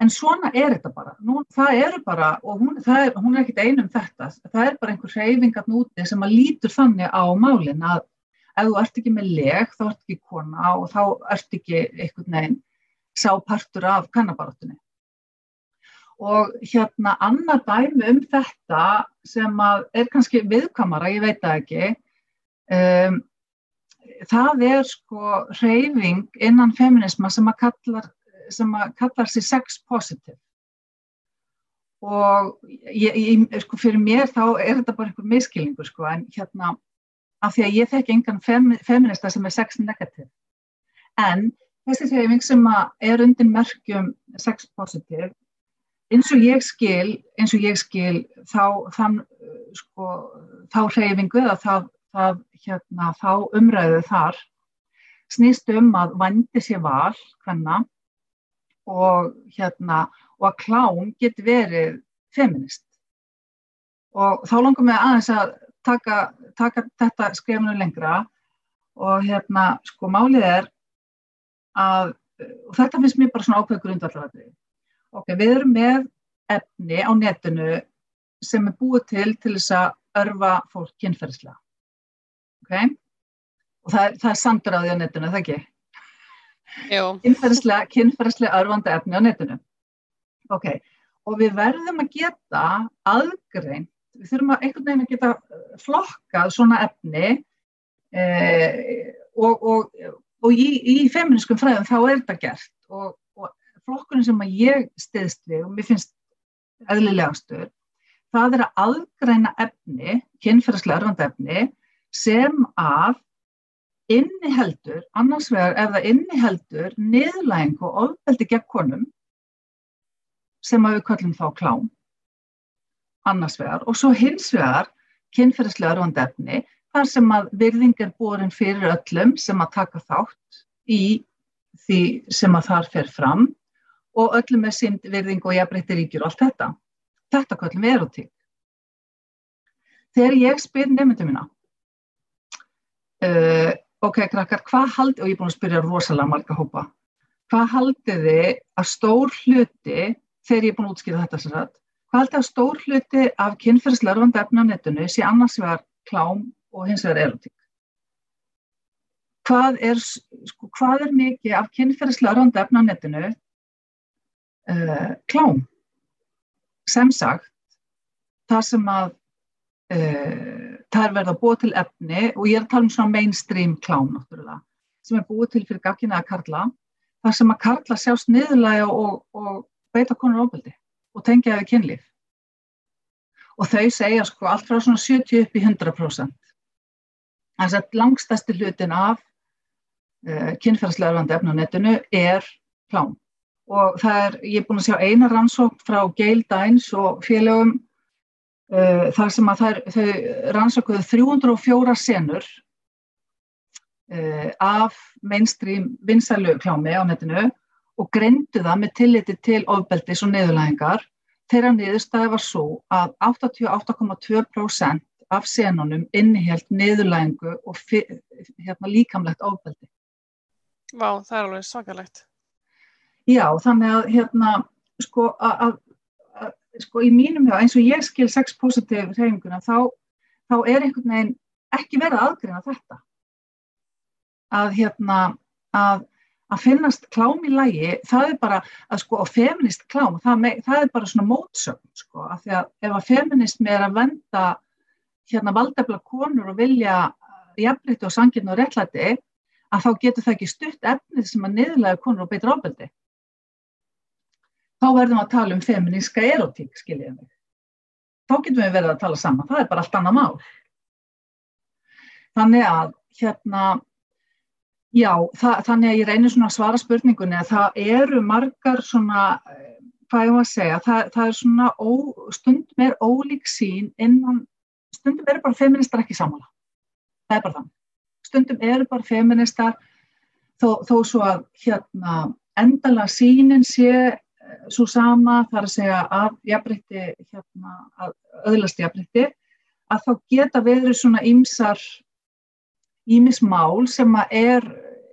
En svona er þetta bara. Nú, það eru bara, og hún, er, hún er ekkit einum þetta, það er bara einhver hreyfingat núti sem að lítur þannig á málin að ef þú ert ekki með leg þá ert ekki kona og þá ert ekki einhvern veginn sá partur af kannabaróttunni og hérna annað dæmi um þetta sem er kannski viðkamara, ég veit það ekki um, það er sko hreyfing innan feminisma sem að kallar, sem að kallar sér sex positive. Og ég, ég, sko, fyrir mér þá er þetta bara einhver miskilningur sko, en hérna af því að ég þekki engan fem, feminista sem er sex negative. En þessi hreyfing sem er undir merkjum sex positive eins og ég skil, eins og ég skil þá, þann, sko, þá hreyfingu eða það, það, hérna, þá umræðu þar snýst um að vandi sér val hvenna og, hérna, og að klám geti verið feminist. Og þá langar mig aðeins að taka, taka þetta skrifinu lengra og hérna, sko, málið er að, og þetta finnst mér bara svona ákveð grundvallaröðið ok, við erum með efni á netinu sem er búið til til þess að örfa fólk kynferðislega. Ok? Og það er, það er samtur á því á netinu, það ekki? Jú. Kynferðislega, kynferðislega örfandi efni á netinu. Ok, og við verðum að geta aðgreint, við þurfum að einhvern veginn að geta flokkað svona efni eh, og, og, og í, í feminískum fræðum þá er þetta gert og flokkurinn sem að ég stiðst við og mér finnst eðlilegastur, það er að aðgræna efni, kynferðslega örfandi efni, sem að inniheldur, annars vegar ef það inniheldur niðurlæging og ofbeldi gegn konum, sem að við kallum þá klám, annars vegar, og svo hins vegar kynferðslega örfandi efni, þar sem að virðing er borin fyrir öllum sem að taka þátt í því sem að þar fer fram og öllum er synd, virðing og jafnbreytti ríkjur og allt þetta. Þetta kallum við erotík. Þegar ég spyr nefndum mína, uh, ok, krakkar, hvað haldið, og ég er búin að spyrja rosalega marga hópa, hvað haldið þið að stór hluti, þegar ég er búin að útskýra þetta sem sagt, hvað haldið að stór hluti af kynferðslarfandi efna á netinu sé annars vegar klám og hins vegar erotík? Hvað er, sko, hvað er mikið af kynferðslarfandi efna á netinu uh, klám. Sem sagt það sem að uh, það er verið að búa til efni og ég er að tala um svona mainstream klám náttúrulega sem er búið til fyrir gaggina að karla þar sem að karla sjást niðurlega og, og beita konur ofbeldi og tengja við kynlíf. Og þau segja sko allt frá svona 70 upp í 100% þannig að langstæsti hlutin af uh, kynferðslega erfandi efna á netinu er klám og það er, ég er búin að sjá eina rannsókn frá Gail Dines og félögum uh, þar sem að þær, þau rannsökuðu 304 senur uh, af mainstream vinsælu klámi á netinu og greindu það með tilliti til ofbeldis og niðurlæðingar. Þeirra niðurstæði var svo að 88,2% af senunum innihjalt niðurlæðingu og hérna, líkamlegt ofbeldi. Vá, það er alveg svakalegt. Já, þannig að hérna, sko, að, að, að, sko í mínum hjá, eins og ég skil sex positive reyfinguna, þá, þá er einhvern veginn ekki verið að aðgreina þetta. Að hérna, að, að finnast klám í lægi, það er bara, að sko, og feminist klám, það, me, það er bara svona mótsögn, sko, af því að ef að feminist með er að venda hérna valdefla konur og vilja jafnrétti og sangirn og réttlæti, að þá getur það ekki stutt efnið sem að niðurlega konur og beitra ábeldi. Þá verðum að tala um feminíska erotík, skiljið mig. Þá getum við verið að tala saman, það er bara allt annað mál. Þannig að, hérna, já, það, þannig að ég reynir svona að svara spurningunni að það eru margar svona, eh, hvað ég var að segja, það, það er svona ó, stundum er ólík sín innan, stundum eru bara feministar ekki samála. Það er bara þannig stundum eru bara feministar þó, þó svo að hérna endala sínin sé svo sama þar að segja að jafnbreytti hérna að öðlast jafnbreytti að þá geta verið svona ýmsar ýmismál sem að er,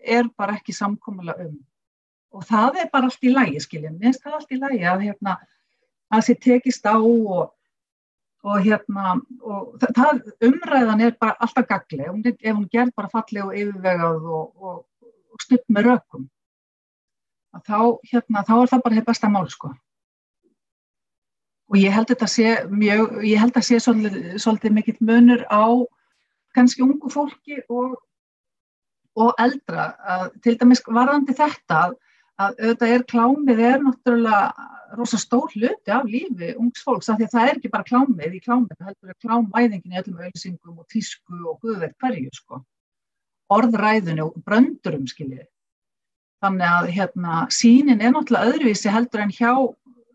er bara ekki samkomulega um. Og það er bara allt í lægi skiljum, mér finnst það allt í lægi að hérna að þessi tekist á og og hérna og það, umræðan er bara alltaf gagli ef hún gerð bara falleg og yfirvegað og, og stutt með rökum þá, hérna, þá er það bara hefði besta mál sko. Og ég held þetta sé mjög, ég held að sé svolítið, svolítið mikill munur á kannski ungu fólki og, og eldra. Að, til dæmis varðandi þetta að, að auðvitað er klámið er náttúrulega rosa stór hluti af lífi ungs fólks af því að það er ekki bara klámið í klámið, heldur er klámæðingin í öllum auðlýsingum og tísku og guðveit hverju sko, orðræðinu og bröndurum skiljið. Þannig að hérna sínin er náttúrulega öðruvísi heldur en hjá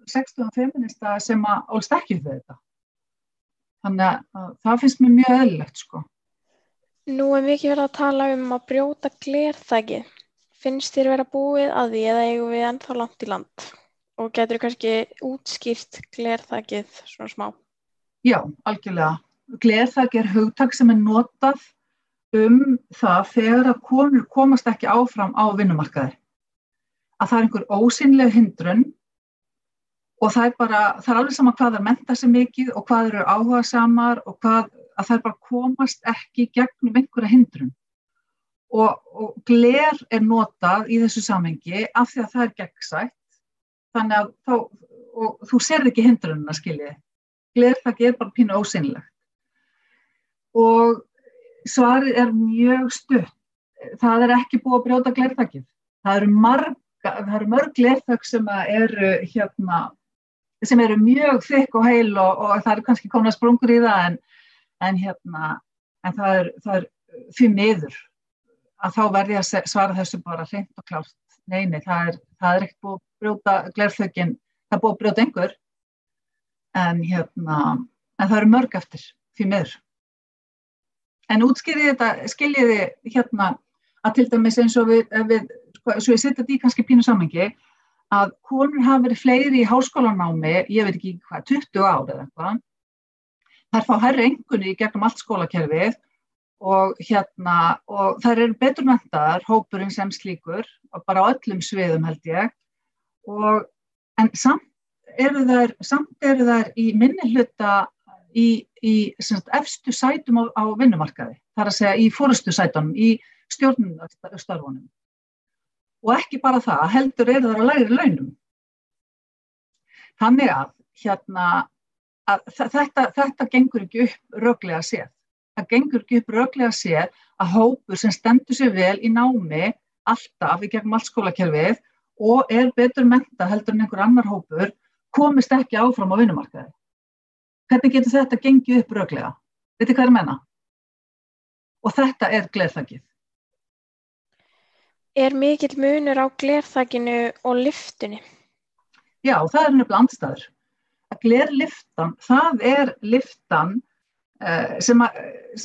60 feminista sem að ólst ekki fyrir þetta. Þannig að það finnst mér mjög öðlilegt sko. Nú er mikið verið að tala um að brjóta glerþækið. Finnst þér vera búið að því eða eigum við ennþá langt í land? Og getur kannski útskýrt glerþakið svona smá? Já, algjörlega. Glerþak er hugtak sem er notað um það þegar að konur komast ekki áfram á vinnumarkaði. Að það er einhver ósynleg hindrun og það er bara, það er alveg sama hvað það menta sig mikið og hvað eru áhuga samar og hvað, að það er bara komast ekki gegnum einhverja hindrun. Og, og gler er notað í þessu samengi af því að það er gegnsætt þannig að þá, og þú serð ekki hindrununa skiljið. Glerþakki er bara pínu ósynlegt. Og svarið er mjög stutt. Það er ekki búið að brjóta glerþakkið. Það eru, marga, það eru mörg glerþakk sem eru, hérna, sem eru mjög þykk og heil og, og það eru kannski konar sprungur í það en, en, hérna, en það er, það er fyrir miður að þá verði að svara þessu bara hreint og klárt. Neini, það er, það er ekki búið að brjóta glerþökin, það er búið að brjóta einhver en hérna en það eru mörg eftir fyrir miður en útskýrið þetta skiljiði hérna að til dæmis eins og við, við svo ég setja þetta í kannski pínu samengi að konur hafa verið fleiri í háskólanámi, ég veit ekki hvað 20 ár eða eitthvað. Þær fá hærri engunni í gegnum allt skólakerfið og hérna og þær eru betur mentaðar hópurinn sem slíkur bara á öllum sviðum held ég. Og en samt eru þær, samt eru þær í minni hluta í, í sagt, efstu sætum á, á vinnumarkaði, þar að segja í fórustu sætunum, í stjórnumstörfunum. Og ekki bara það, heldur eru þær að læri launum. Þannig að, hérna, að þetta, þetta gengur ekki upp röglega séð. Það gengur ekki upp röglega séð að hópur sem stendur sér vel í námi alltaf í gegnum allt skólakerfið og er betur menta heldur en einhver annar hópur komist ekki áfram á vinnumarkaði. Hvernig getur þetta gengið upp röglega? Veitir hvað er menna? Og þetta er glerþakið. Er mikill munur á glerþakinu og lyftunni? Já, það er nefnilega andstæður. að glerliftan, það er liftan uh, sem að,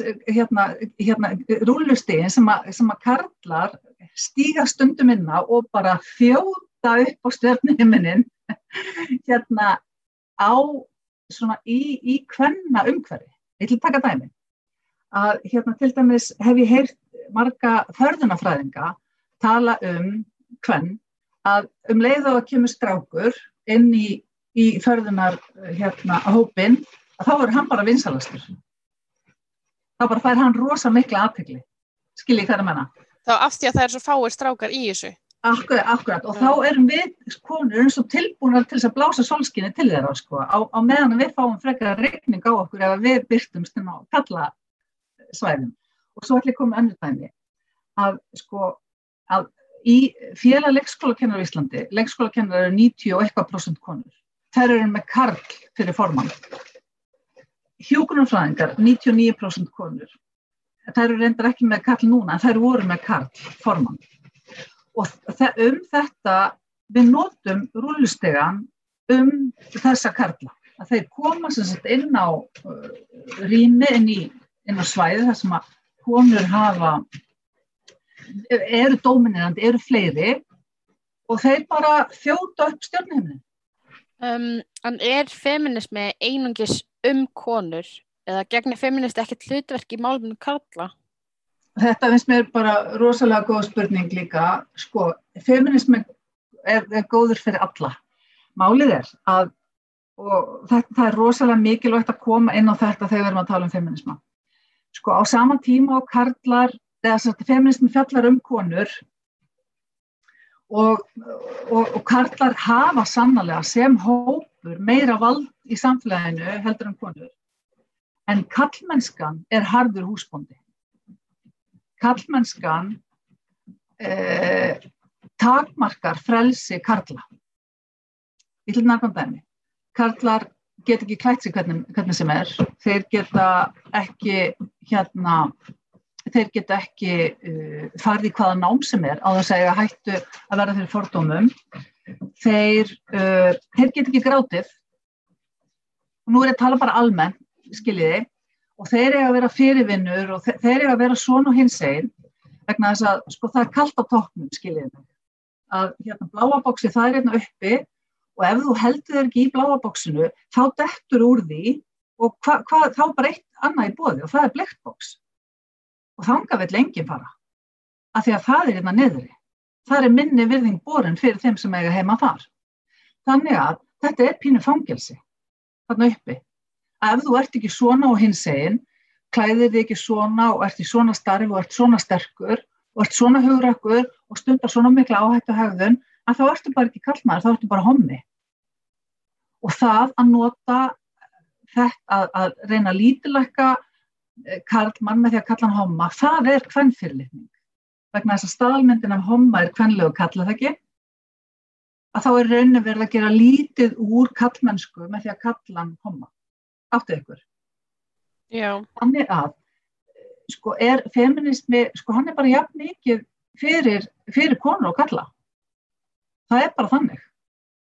eh, hérna, hérna rúlustegin sem að, sem að karlar stíga stundum inna og bara þjóta upp á stjörnuhiminin hérna á svona í, í kvenna umhverfi. Ég til taka dæmi. Að hérna til dæmis hef ég heyrt marga förðunafræðinga tala um kvenn að um leið og að kemur strákur inn í, í förðunar hérna hópin að þá verður hann bara vinsalastur. Þá bara fær hann rosa mikla aðtegli. Skiljið það menna? Þá af því að það er svo fáir strákar í þessu. Akkurat, akkurat. Og þá erum við konur eins og tilbúinar til þess að blása solskinni til þeirra sko. Á, á meðan við fáum frekar regning á okkur ef við byrtumst inn á kalla svæðum. Og svo ætlum að koma önnu dæmi að sko að í félag leikskólakennar í Íslandi, leikskólakennar eru 90 og eitthvað prosent konur. Þær eru með karl fyrir formann. Hjókunarfræðingar 99% konur. Þær eru reyndar ekki með karl núna, en þær voru með karl formann. Og um þetta við notum rúlustegan um þessa karla. Að þeir koma sem sagt inn á uh, rými, inn, inn á svæði þar sem að konur hafa eru dóminirandi, eru fleiri og þeir bara þjóta upp stjórnheiminin. Um, en er feminismi einungis um konur eða gegnir feministi ekkert hlutverk í máluminu karla? Þetta finnst mér bara rosalega góð spurning líka. Sko, feminismi er, er góður fyrir alla. Málið er að, þetta, það er rosalega mikilvægt að koma inn á þetta þegar við erum að tala um feminisma. Sko, á sama tíma og karlar, þess að feminismi fjallar um konur og, og, og karlar hafa sannlega sem hópur meira vald í samfélaginu heldur en konur. En kallmennskan er harður húsbóndi kallmennskan eh, takmarkar frelsi karla. Ég til nærkvæm dæmi. Karlar get ekki klætt sig hvernig, hvernig sem er. Þeir geta ekki hérna, þeir geta ekki uh, farið í hvaða nám sem er á þess að eiga hættu að verða fyrir fordómum. Þeir, uh, þeir get ekki grátið. Og nú er ég að tala bara almennt, skiljiði og þeir eiga að vera fyrirvinnur og þeir eiga að vera svona og hins einn vegna þess að sko það er kallt á toppnum skiljiði mig. Að hérna bláa bóksi það er hérna uppi og ef þú heldur þér ekki í bláa bóksinu þá dettur úr því og hva, hva, þá bara eitt annað í bóði og það er blekt bóks og þanga vill enginn fara af því að það er hérna niðri. Það er minni virðing borin fyrir þeim sem eiga heima þar. Þannig að þetta er pínu fangelsi þarna uppi ef þú ert ekki svona og hins einn, klæðir þig ekki svona og ert í svona starfi og ert svona sterkur og ert svona hugrakkur og stundar svona mikla áhættu hegðun, að þá ertu bara ekki kallmaður, þá ertu bara hommi. Og það að nota þetta að, að reyna lítilækka karlmann með því að kalla hann homma, það er kvennfyrirlitning. Vegna þess að staðalmyndin af homma er kvennlegu kalla það ekki, að þá er raunin verið að gera lítið úr kallmennsku með því að kalla hann homma áttu ykkur. Já. Þannig að, sko, er feminismi, sko, hann er bara jafn mikið fyrir, fyrir konur og kalla. Það er bara þannig.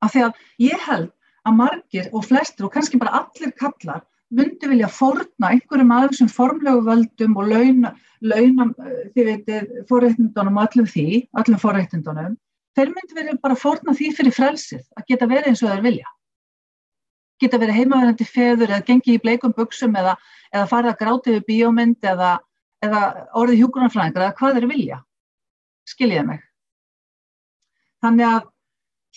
Af því að ég held að margir og flestir og kannski bara allir kallar myndi vilja forna einhverjum af þessum formlegu völdum og launa, launa þið veitir, forréttindunum og allum því, allum forréttindunum, þeir myndi vilja bara forna því fyrir frelsið að geta verið eins og þeir vilja geta verið heimaverandi feður eða gengið í bleikum buksum eða, eða farið að gráti við bíómynd eða, eða orðið hjúgrunarfræðingar eða hvað þeir vilja. Skiljiði mig. Þannig að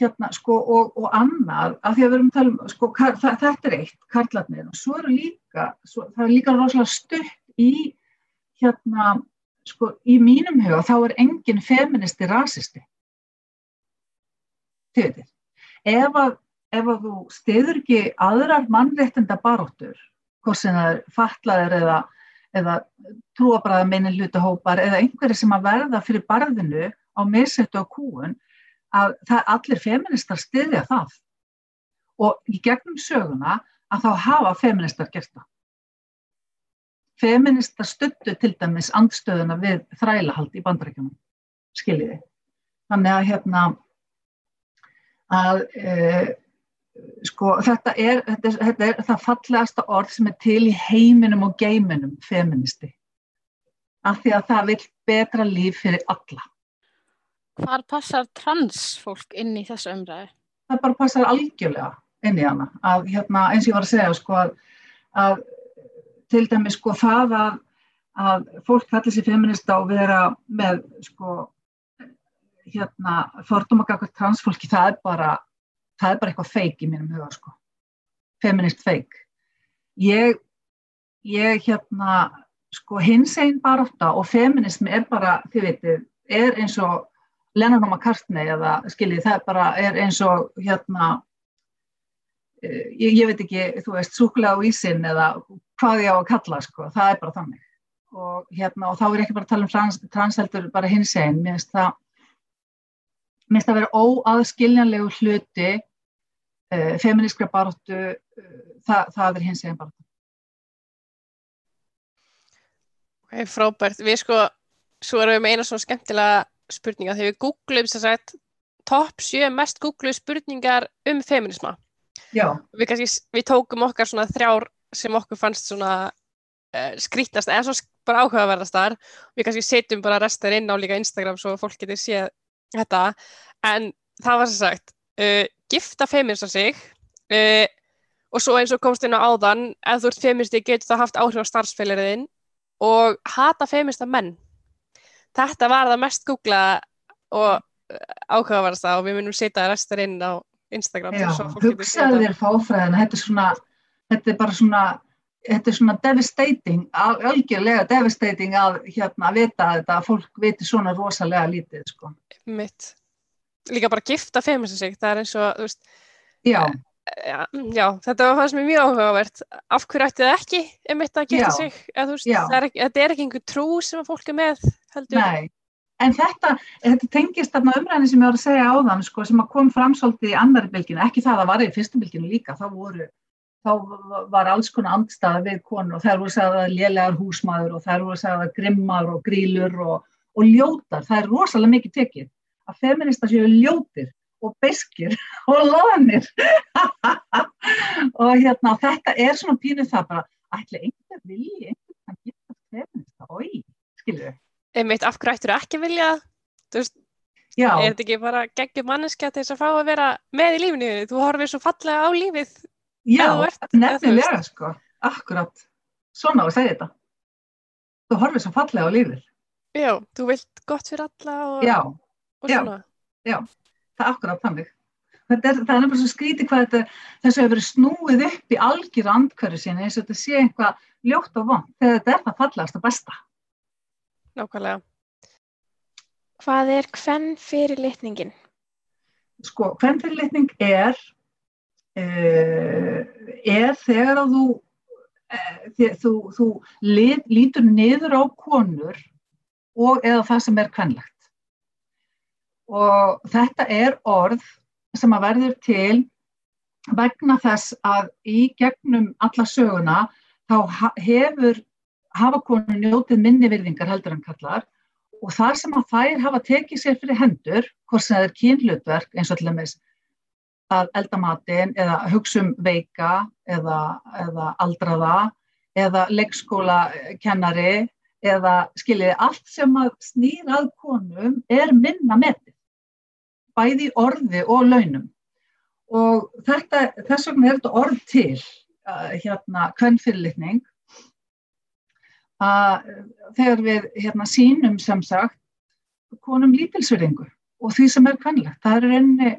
hérna sko og, og annað að því að við erum að tala um sko kar, það, þetta er eitt, karlarnir og svo eru líka, svo, það er líka rosalega stutt í hérna sko í mínum huga þá er engin feministi rasisti. Þið veitir. Ef að ef að þú stiður ekki aðrar mannréttinda baróttur, hvort sem það er fatlaðir eða, eða trúabræða meinin hlutahópar eða einhverju sem að verða fyrir barðinu á misettu og kúun, að það allir feministar stiðja það. Og í gegnum söguna að þá hafa feministar gert það. Feministar stuttu til dæmis andstöðuna við þrælahald í bandarækjunum, skiljiði. Þannig að hérna að e, sko, þetta er, þetta, er, þetta er það fallegasta orð sem er til í heiminum og geiminum, feministi. Af því að það vil betra líf fyrir alla. Hvar passar transfólk inn í þessu umræðu? Það bara passar algjörlega inn í hana. Að, hérna, eins og ég var að segja, sko, að, að til dæmis sko, það að, að fólk kallir sér feminista og vera með sko, hérna, fordómakakvært transfólki, það er bara, það er bara eitthvað feik í mínum huga, sko. Feminist feik. Ég, ég hérna, sko, hins einn baróta og feminismi er bara, þið veitir, er eins og Lennon og McCartney eða skiljið, það er bara, er eins og hérna, eh, ég, ég veit ekki, þú veist, súkulega á ísinn eða hvað ég á að kalla, sko, það er bara þannig. Og hérna, og þá er ekki bara að tala um trans, transheldur bara hins einn, mér finnst það, það að vera óaðskiljanlegu hluti uh, feminískra baróttu, uh, það, það er hins einn baróttu. Ok, frábært. Við sko, svo erum við með eina svona skemmtilega spurninga þegar við googlum þess að topp sjö mest googlu spurningar um feminisma. Já, Við, kannski, við tókum okkar svona þrjár sem okkur fannst svona uh, skrítast eða svo bara áhugaverðastar. Við kannski setjum bara restar inn á líka Instagram svo fólk getur séð þetta. En það var sem sagt, uh, gifta feminista sig uh, og svo eins og komst inn á áðan, ef þú ert feministi getur það haft áhrif á starfsfélagriðin og hata feminista menn. Þetta var það mest googla og áhugaverðast og við munum setja restar inn á Instagram. já, hugsaðu þetta. þér fáfræðina, þetta er svona, þetta er bara svona, þetta er svona devastating, al- algjörlega devastating að hérna að vita þetta, að fólk viti svona rosalega lítið, sko. Mitt. Líka bara gifta feminista sig, það er eins og, þú veist, Já, já, já þetta var fannst mér mjög áhugavert. Af hverju ætti það ekki einmitt að gifta Já. sig? Eða, þú veist, það er ekki, þetta er ekki einhver trú sem að fólk er með, heldur. nei. En þetta, þetta tengist þarna umræðin sem ég var að segja áðan, sko, sem að kom fram svolítið í annari bylginu, ekki það að var í fyrstu bylginu líka, þá voru, þá var alls konar andstaða við konu og þær voru sagðað lélegar húsmaður og þær voru sagðað grimmar og grílur og, og ljótar, það er rosalega mikið tekið, að feminista séu ljótir og beskir og loðanir og hérna þetta er svona pínu það bara, ætli einhver vilji, einhver kann geta feminista, oi, við? Einmitt, af hverju ættir ekki vilja? Þú veist, Já, er þetta ekki bara geggjum manneska til þess að fá að vera með í þínu? Þú horfir svo fallega á lífið. já, ert- nefnilega sko, akkurat, svona á að segja þetta. Þú horfir svo fallega á lífið. Já, þú vilt gott fyrir alla og, Já, og já. svona. það er akkurat þannig. Er, það er nefnilega svo skrítið hvað þetta, þessu hefur verið snúið upp í algjör andkværi sinni eins og þetta sé eitthvað ljótt og vond þegar þetta er það fallegasta besta. Nákvæmlega. Hvað er hvern fyrirlitningin? Sko, hvernfyrirlitning er, uh, er þegar að þú, uh, þið, þú, þú lit, lítur niður á konur og eða það sem er kvenlegt. Og þetta er orð sem að verður til vegna þess að í gegnum alla söguna þá hefur hafa konur njótið minni virðingar heldur en kallar og þar sem að þær hafa tekið sér fyrir hendur, hvort sem það er kynhlutverk eins og til dæmis að elda matinn eða hugsa um veika eða, eða aldraða eða leikskólakennari eða skiljiði allt sem að snýr að konum er minna metið, bæði orði og launum. Og þetta, þess vegna er þetta orð til, uh, hérna, kvennfyrirlitning, að þegar við hérna, sínum sem sagt konum lítilsverðingu og því sem er kvennlegt, það er reyni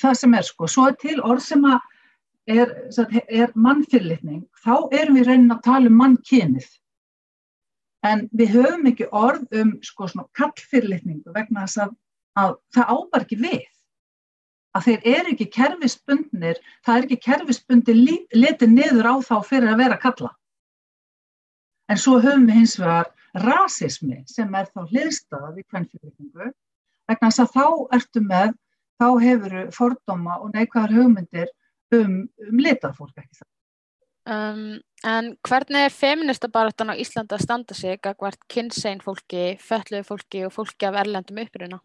það sem er sko, svo er til orð sem að er, er mannfyrirlitning, þá erum við reynin að tala um mannkynið en við höfum ekki orð um sko svona kallfyrirlitningu vegna þess að, að það ábar ekki við að þeir eru ekki kerfisbundnir, það er ekki kerfisbundi litið niður á þá fyrir að vera kalla En svo höfum við hins vegar rasismi sem er þá hliðstaða við kvennfyrirlitningu vegna þess að þá ertu með, þá hefur fordóma og neikvæðar hugmyndir um, um litað fólk ekki það. Um, en hvernig er feministabaratan á Íslanda að standa sig gagvart kynsegin fólki, fötluðu fólki og fólki af erlendum uppruna?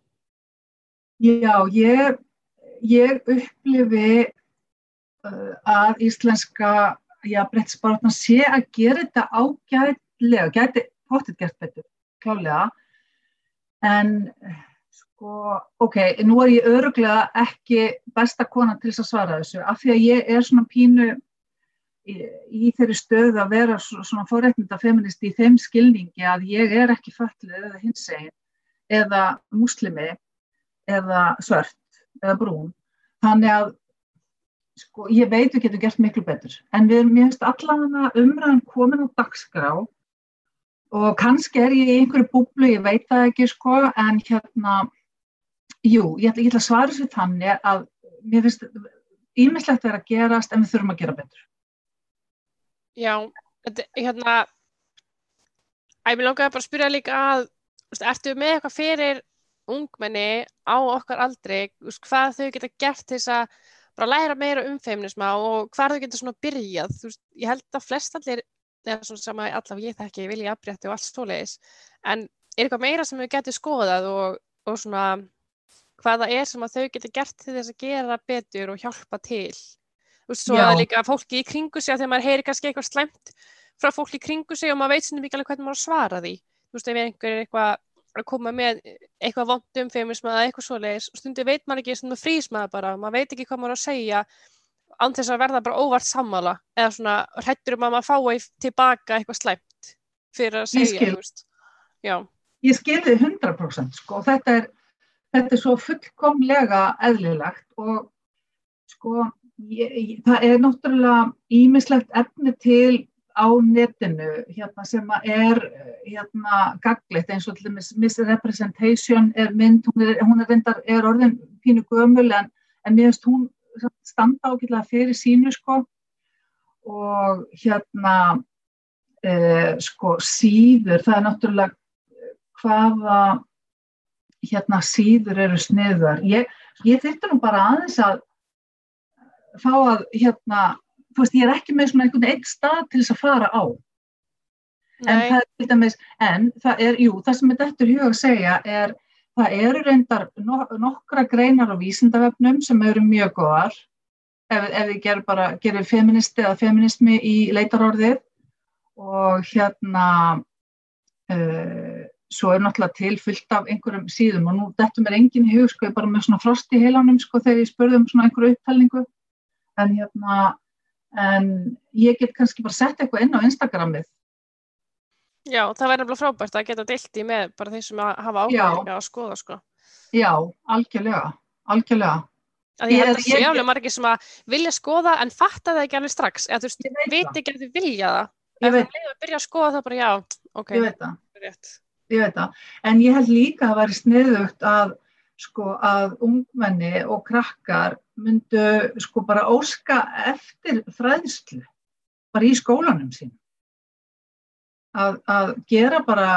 Já, ég, ég upplifi uh, að íslenska jafnbrettsbaráttan sé að gera þetta ágætlega, gæti potið gert betur, klálega, en sko, ok, nú er ég öruglega ekki besta kona til þess að svara þessu, af því að ég er svona pínu í, í þeirri stöðu að vera svo- svona forréttinda feminist í þeim skilningi að ég er ekki föllið eða hinsegin eða muslimi eða svört eða brún. Þannig að sko, ég veit við getum gert miklu betur. En við erum, ég allan að umræðan komin á dagskrá og kannski er ég í einhverju búblu, ég veit það ekki sko, en hérna, jú, ég ætla, að svara þessu þannig að mér finnst ímislegt er að gerast en við þurfum að gera betur. Já, hérna, vil langaði bara að spyrja líka að, veist, ertu með eitthvað fyrir ungmenni á okkar aldri, hvað þau geta gert til þess að bara læra meira um feminisma og hvað þau geta svona byrjað, veist, ég held að flest allir, eða svona sem að allavega ég þekki, vilja afbrétti og allt svoleiðis, en er eitthvað meira sem þau getur skoðað og, og svona hvað það er sem að þau geta gert til þess að gera betur og hjálpa til. Veist, svo Já. að líka fólki í kringu sig að þegar maður heyri kannski eitthvað slæmt frá fólki í kringu sig og maður veit sinni mikið alveg hvernig maður svara því. Þú veist, ef einhver er eitthvað að koma með eitthvað vond um feminisma eða eitthvað svoleiðis. Og stundu veit maður ekki, stundu frýs maður bara, maður veit ekki hvað maður að segja án þess að verða bara óvart sammála eða svona hrættur um að maður fái tilbaka eitthvað slæmt fyrir að Ég segja. Já, Ég skilði 100% sko, og þetta er, þetta er svo fullkomlega eðlilegt og sko, ég, ég, það er náttúrulega ímislegt efni til á netinu hérna, sem er hérna, gaglitt eins og misrepresentation er mynd, hún er, hún er reyndar er orðin pínu gömul en, en mér finnst hún standa ágætlega fyrir sínu sko og hérna eh, sko síður, það er náttúrulega hvaða hérna síður eru sniðar. Ég, ég þyrfti nú bara aðeins að fá að hérna, þú veist, ég er ekki með svona einhvern einn stað til þess að fara á. En nei, það er til dæmis, en það er, jú, það sem er þetta í huga að segja er, það eru reyndar no, nokkra greinar á vísindavefnum sem eru mjög góðar. Ef, ef við gerum bara, gerum feministi eða feminismi í leitarorðið. Og hérna uh, svo er náttúrulega til fullt af einhverjum síðum. Og nú dettum er enginn hug sko, ég er bara með svona frost í heilanum sko þegar ég spurði um svona einhverju upptalningu. En hérna en ég get kannski bara sett eitthvað inn á Instagramið já, það væri nefnilega frábært að geta deilt í með bara þeir sem hafa áhuga að skoða, sko. Já, algjörlega, algjörlega. Ég held að sé ég- alveg margir sem að vilja skoða en fatta það ekki alveg strax, eða þú veist, veit það. ekki að þau vilja það. Ef það leiður að byrja að skoða það bara, já, ok, það, rétt. ég veit það. En ég held líka að það væri sniðugt að, sko, að ungmenni og krakkar myndu, sko, bara óska eftir fræðslu, bara í skólanum sín. Að, að gera bara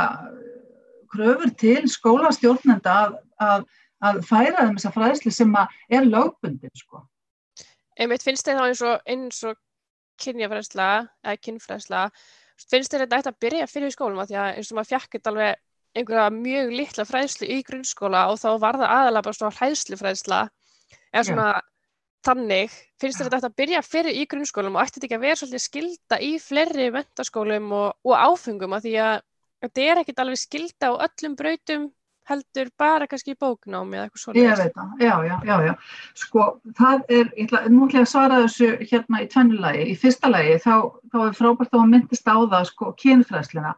kröfur til skólastjórnenda að, að, að færa þeim þessa fræðslu sem er lögbundin, sko. Einmitt finnst þið þá eins og, eins og kynjafræðsla, eða kynfræðsla, finnst þið þetta að byrja fyrir skólum að því að eins og maður fjakkit alveg einhverja mjög litla fræðslu í grunnskóla og þá var það aðalega bara svona hræðslufræðsla eða Já. svona þannig, finnst þetta að byrja fyrir í grunnskólum og ætti þetta ekki að vera svolítið skilda í fleiri mentaskólum og, og áfengum að því að þetta er ekkit alveg skilda á öllum brautum heldur bara kannski í bóknámi eða eitthvað Ég svoleiðis. veit það, já, já, já, já. Sko, það er, ég ætla, nú ætla ég að svara þessu hérna í tvennulagi. Í fyrsta lagi, þá, þá er frábært að hún myndist á það, sko, kynfræðsluna.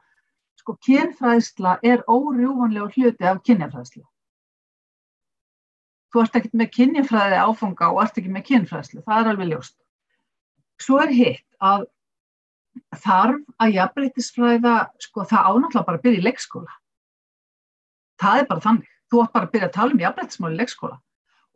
Sko, kynfræðsla er órjúvanlega hluti af kynjafræðslu. Þú ert ekkert með kynjafræði áfanga og ert ekki með kynfræðslu, það er alveg ljóst. Svo er hitt að þarf að jafnbreytisfræða, sko, það ánáttúrulega bara að byrja í leikskóla. Það er bara þannig. Þú átt bara að byrja að tala um jafnbreytismál í leikskóla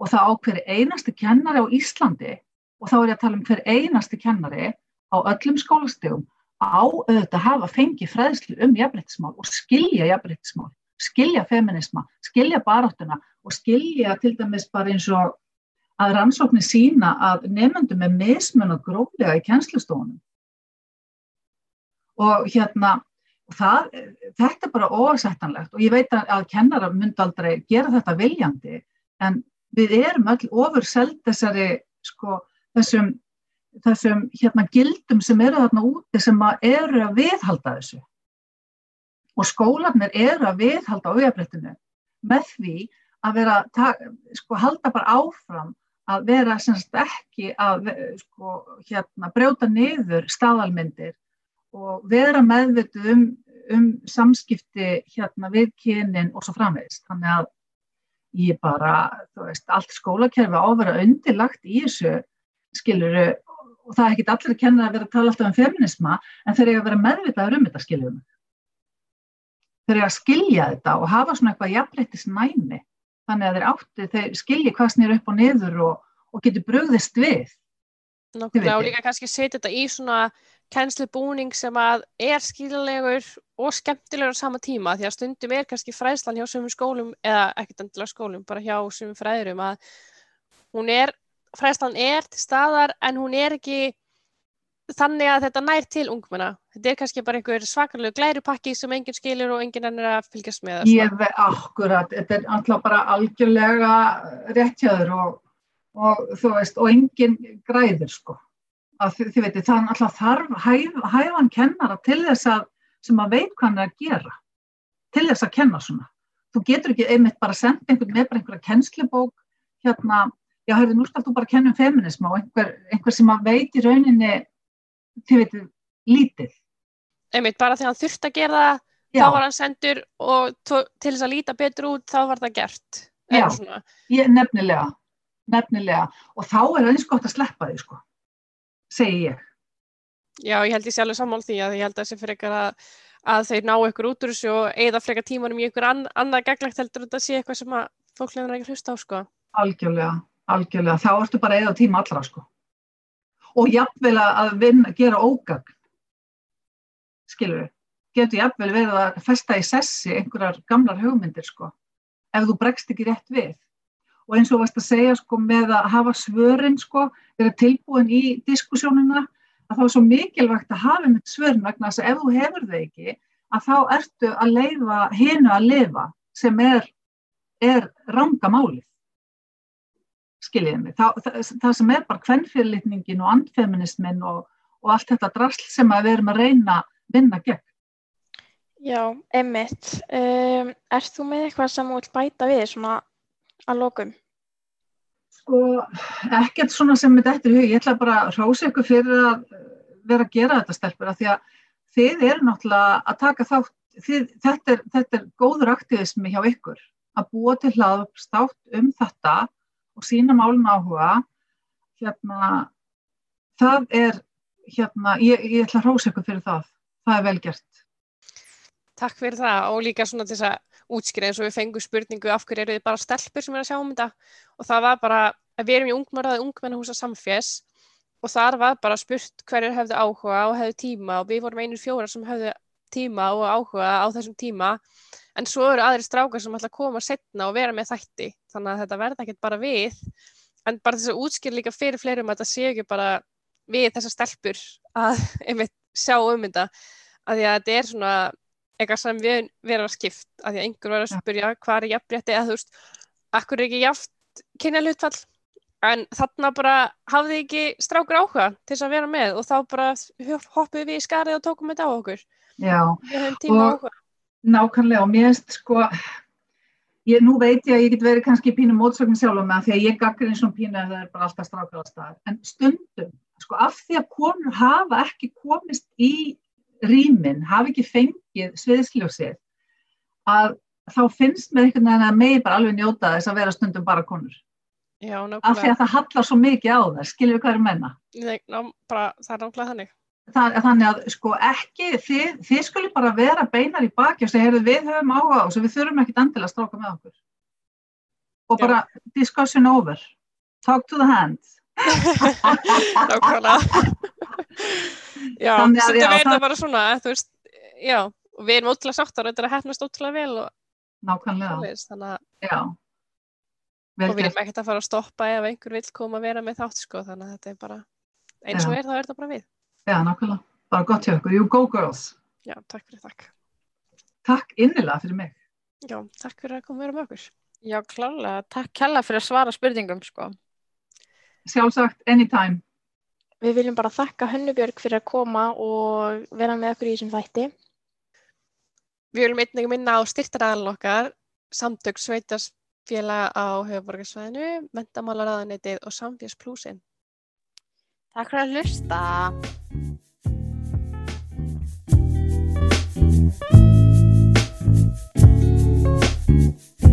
og það á hverju einasti kennari á Íslandi og þá er ég að tala um hver einasti kennari á öllum skólastegum á auðvitað að hafa fengið fræðslu um jafnbreytismál og skilja jafnbreytismál, skilja feminisma, skilja baráttuna og skilja til dæmis bara eins og að rannsóknir sína að nefnendum er mismun og gróflega í kennslustofunum. Og hérna, það, þetta er bara óasettanlegt og ég veit að, að kennara myndi aldrei gera þetta viljandi en við erum öll ofur seld þessari, sko, þessum þessum hérna gildum sem eru þarna úti sem að eru að viðhalda þessu. Og skólanir eru að viðhalda ójafréttinu með því að vera, sko, halda bara áfram að vera semst ekki að sko, hérna, brjóta niður staðalmyndir og vera meðvituð um, um samskipti hérna við kynin og svo framvegist. Þannig að ég bara, þú veist, allt skólakerfi á að vera undirlagt í þessu skiluru og það er ekkit allir að kenna að vera að tala alltaf um feminisma en þeir eiga að vera meðvitaður um þetta skiljum. Þeir eiga að skilja þetta og hafa svona eitthvað jafnreitis næmi þannig að þeir átti, þeir skilji hvað snýr upp og niður og, og getur brugðist við. Nákvæmlega og líka kannski setja þetta í svona kennslubúning sem að er skiljanlegur og skemmtilegur á sama tíma því að stundum er kannski fræðslan hjá sumum skólum eða ekkert endilega skólum, bara hjá sumum fræðurum að hún er, fræðslan er til staðar en hún er ekki þannig að þetta nær til ungmenna. Þetta er kannski bara einhver svakarlegu glærupakki sem enginn skilur og enginn ennir að fylgjast með. Ég veit akkurat, þetta er alltaf bara algjörlega réttjáður og, og þú veist, og engin græðir sko. Að þið, þið veitir, það er alltaf þarf hæf, hæfan kennara til þess að, sem að veit hvað hann er að gera, til þess að kenna svona. Þú getur ekki einmitt bara að senda einhvern með bara einhverja kennslubók, hérna, já, hörðu, nú skal þú bara kenna um feminisma og einhver, einhver sem að veit í rauninni, þið veitir, lítið. Einmitt, bara þegar hann þurfti að gera það, þá var hann sendur og til þess að líta betur út, þá var það gert. Eða Já. ég, nefnilega, nefnilega, og þá er eins gott að sleppa því, sko, segi ég. Já, ég held ég alveg sammál því að ég held að þessi frekar að, að þeir ná ykkur út úr þessu og eigða frekar tímanum í ykkur an, annað gaglegt heldur þetta sé eitthvað sem að fólk lefur ekki hlusta á, sko. Algjörlega, algjörlega. Þá ertu bara eða tíma allra, sko. Og jafnvel að vinna, gera ógagn. Skilur við? Getur jafnvel verið að festa í sessi einhverjar gamlar hugmyndir, sko. Ef þú bregst ekki rétt við. Og eins og varst að segja, sko, með að hafa svörin, sko, vera tilbúin í diskussjónina, að þá er svo mikilvægt að hafa með svörin vegna þess að ef þú hefur þau ekki, að þá ertu að leifa hinu að lifa sem er, er ranga málið skiljiði mig, það, það, það sem er bara kvennfyrirlitningin og andfeminismin og, og allt þetta drasl sem að við erum að reyna vinna gegn. Já, emmitt. Um, ert þú með eitthvað sem þú vilt bæta við svona að lokum? Sko, ekkert svona sem þetta í hug, ég ætla bara að hrósa ykkur fyrir að eh, vera að gera þetta stelpur, af því að þið eru náttúrulega að taka þátt, þið, þetta, er, þetta er góður aktivismi hjá ykkur, að búa til hlaðstátt um þetta og sína málun áhuga, hérna, það er, hérna, ég, ég ætla að hrósa ykkur fyrir það, það er vel gert. Takk fyrir það og líka svona til þess að útskýra eins og við fengum spurningu af hverju eru þið bara stelpur sem eru að sjá um þetta? Og það var bara að við erum í ungmaraði ungmennahúsa samfés og þar var bara spurt hverjur hefðu áhuga og hefðu tíma og við vorum einur fjóra sem hefðu tíma og áhuga á þessum tíma en svo eru aðri strákar sem ætla að koma setna og vera með þætti. Þannig að þetta verða ekkert bara við. En bara þess að útskýra líka fyrir fleirum að þetta sé ekki bara við þessar stelpur að einmitt sjá um þetta. Að því að þetta er svona eitthvað sem við verðum að skipt að því að einhver var að spyrja hvað er jafnrétti? Eða þú veist, akkur er ekki jafnt kynja hlutfall en þarna bara hafði ekki strákur áhuga til þess að vera með og þá bara hoppuð við í skarið og tókum þetta á okkur. Já, og nákvæmlega og mér finnst sko, ég, nú veit ég að ég get verið kannski pínu mótsögn sjálf með því að ég gaggar eins og pínu að það er bara alltaf strákar á stað, en stundum, sko, af því að konur hafa ekki komist í rýmin, hafa ekki fengið sviðsljósið, að þá finnst mér einhvern veginn að megi bara alveg njóta þess að vera stundum bara konur. Já, Af því nákvæmlega, að það hallar svo mikið á það, skiljum við hvað er að menna. Nei, ná, bara, það er nákvæmlega þannig Það, þannig að sko ekki, þið, þið skulle bara vera beinar í baki og segja, við höfum áhuga á þessu, við þurfum ekkit endilega að stráka með okkur. Og bara discussion over. Talk to the hand. nákvæmlega Já, Þannig að, það það- bara svona þú veist, já, við erum ótrúlega sáttar og þetta er að hefnast ótrúlega vel og, Nákvæmlega, svoleiðis, þannig að já. Og við erum ekkert að fara að stoppa ef einhver vill koma að vera með þátt sko, þannig að þetta er bara eins og Já. er þá er þetta bara við Já, nákvæmlega. Bara gott hjá ykkur. You go girls. Já, takk fyrir takk. Takk innilega fyrir mig. Já, takk fyrir að koma vera með okkur. Já, klálega. Takk kella fyrir að svara spurningum, sko. Sjálfsagt, anytime. Við viljum bara þakka Hönnubjörg fyrir að koma og vera með okkur í þessum þætti. Við viljum einnig minna á styrtaræðan okkar, samtök sveitast félag á höfuborgarsvæðinu, mentamálaræðanitið og samfélagsplúsin. Takk fyrir að hlusta! Thank you.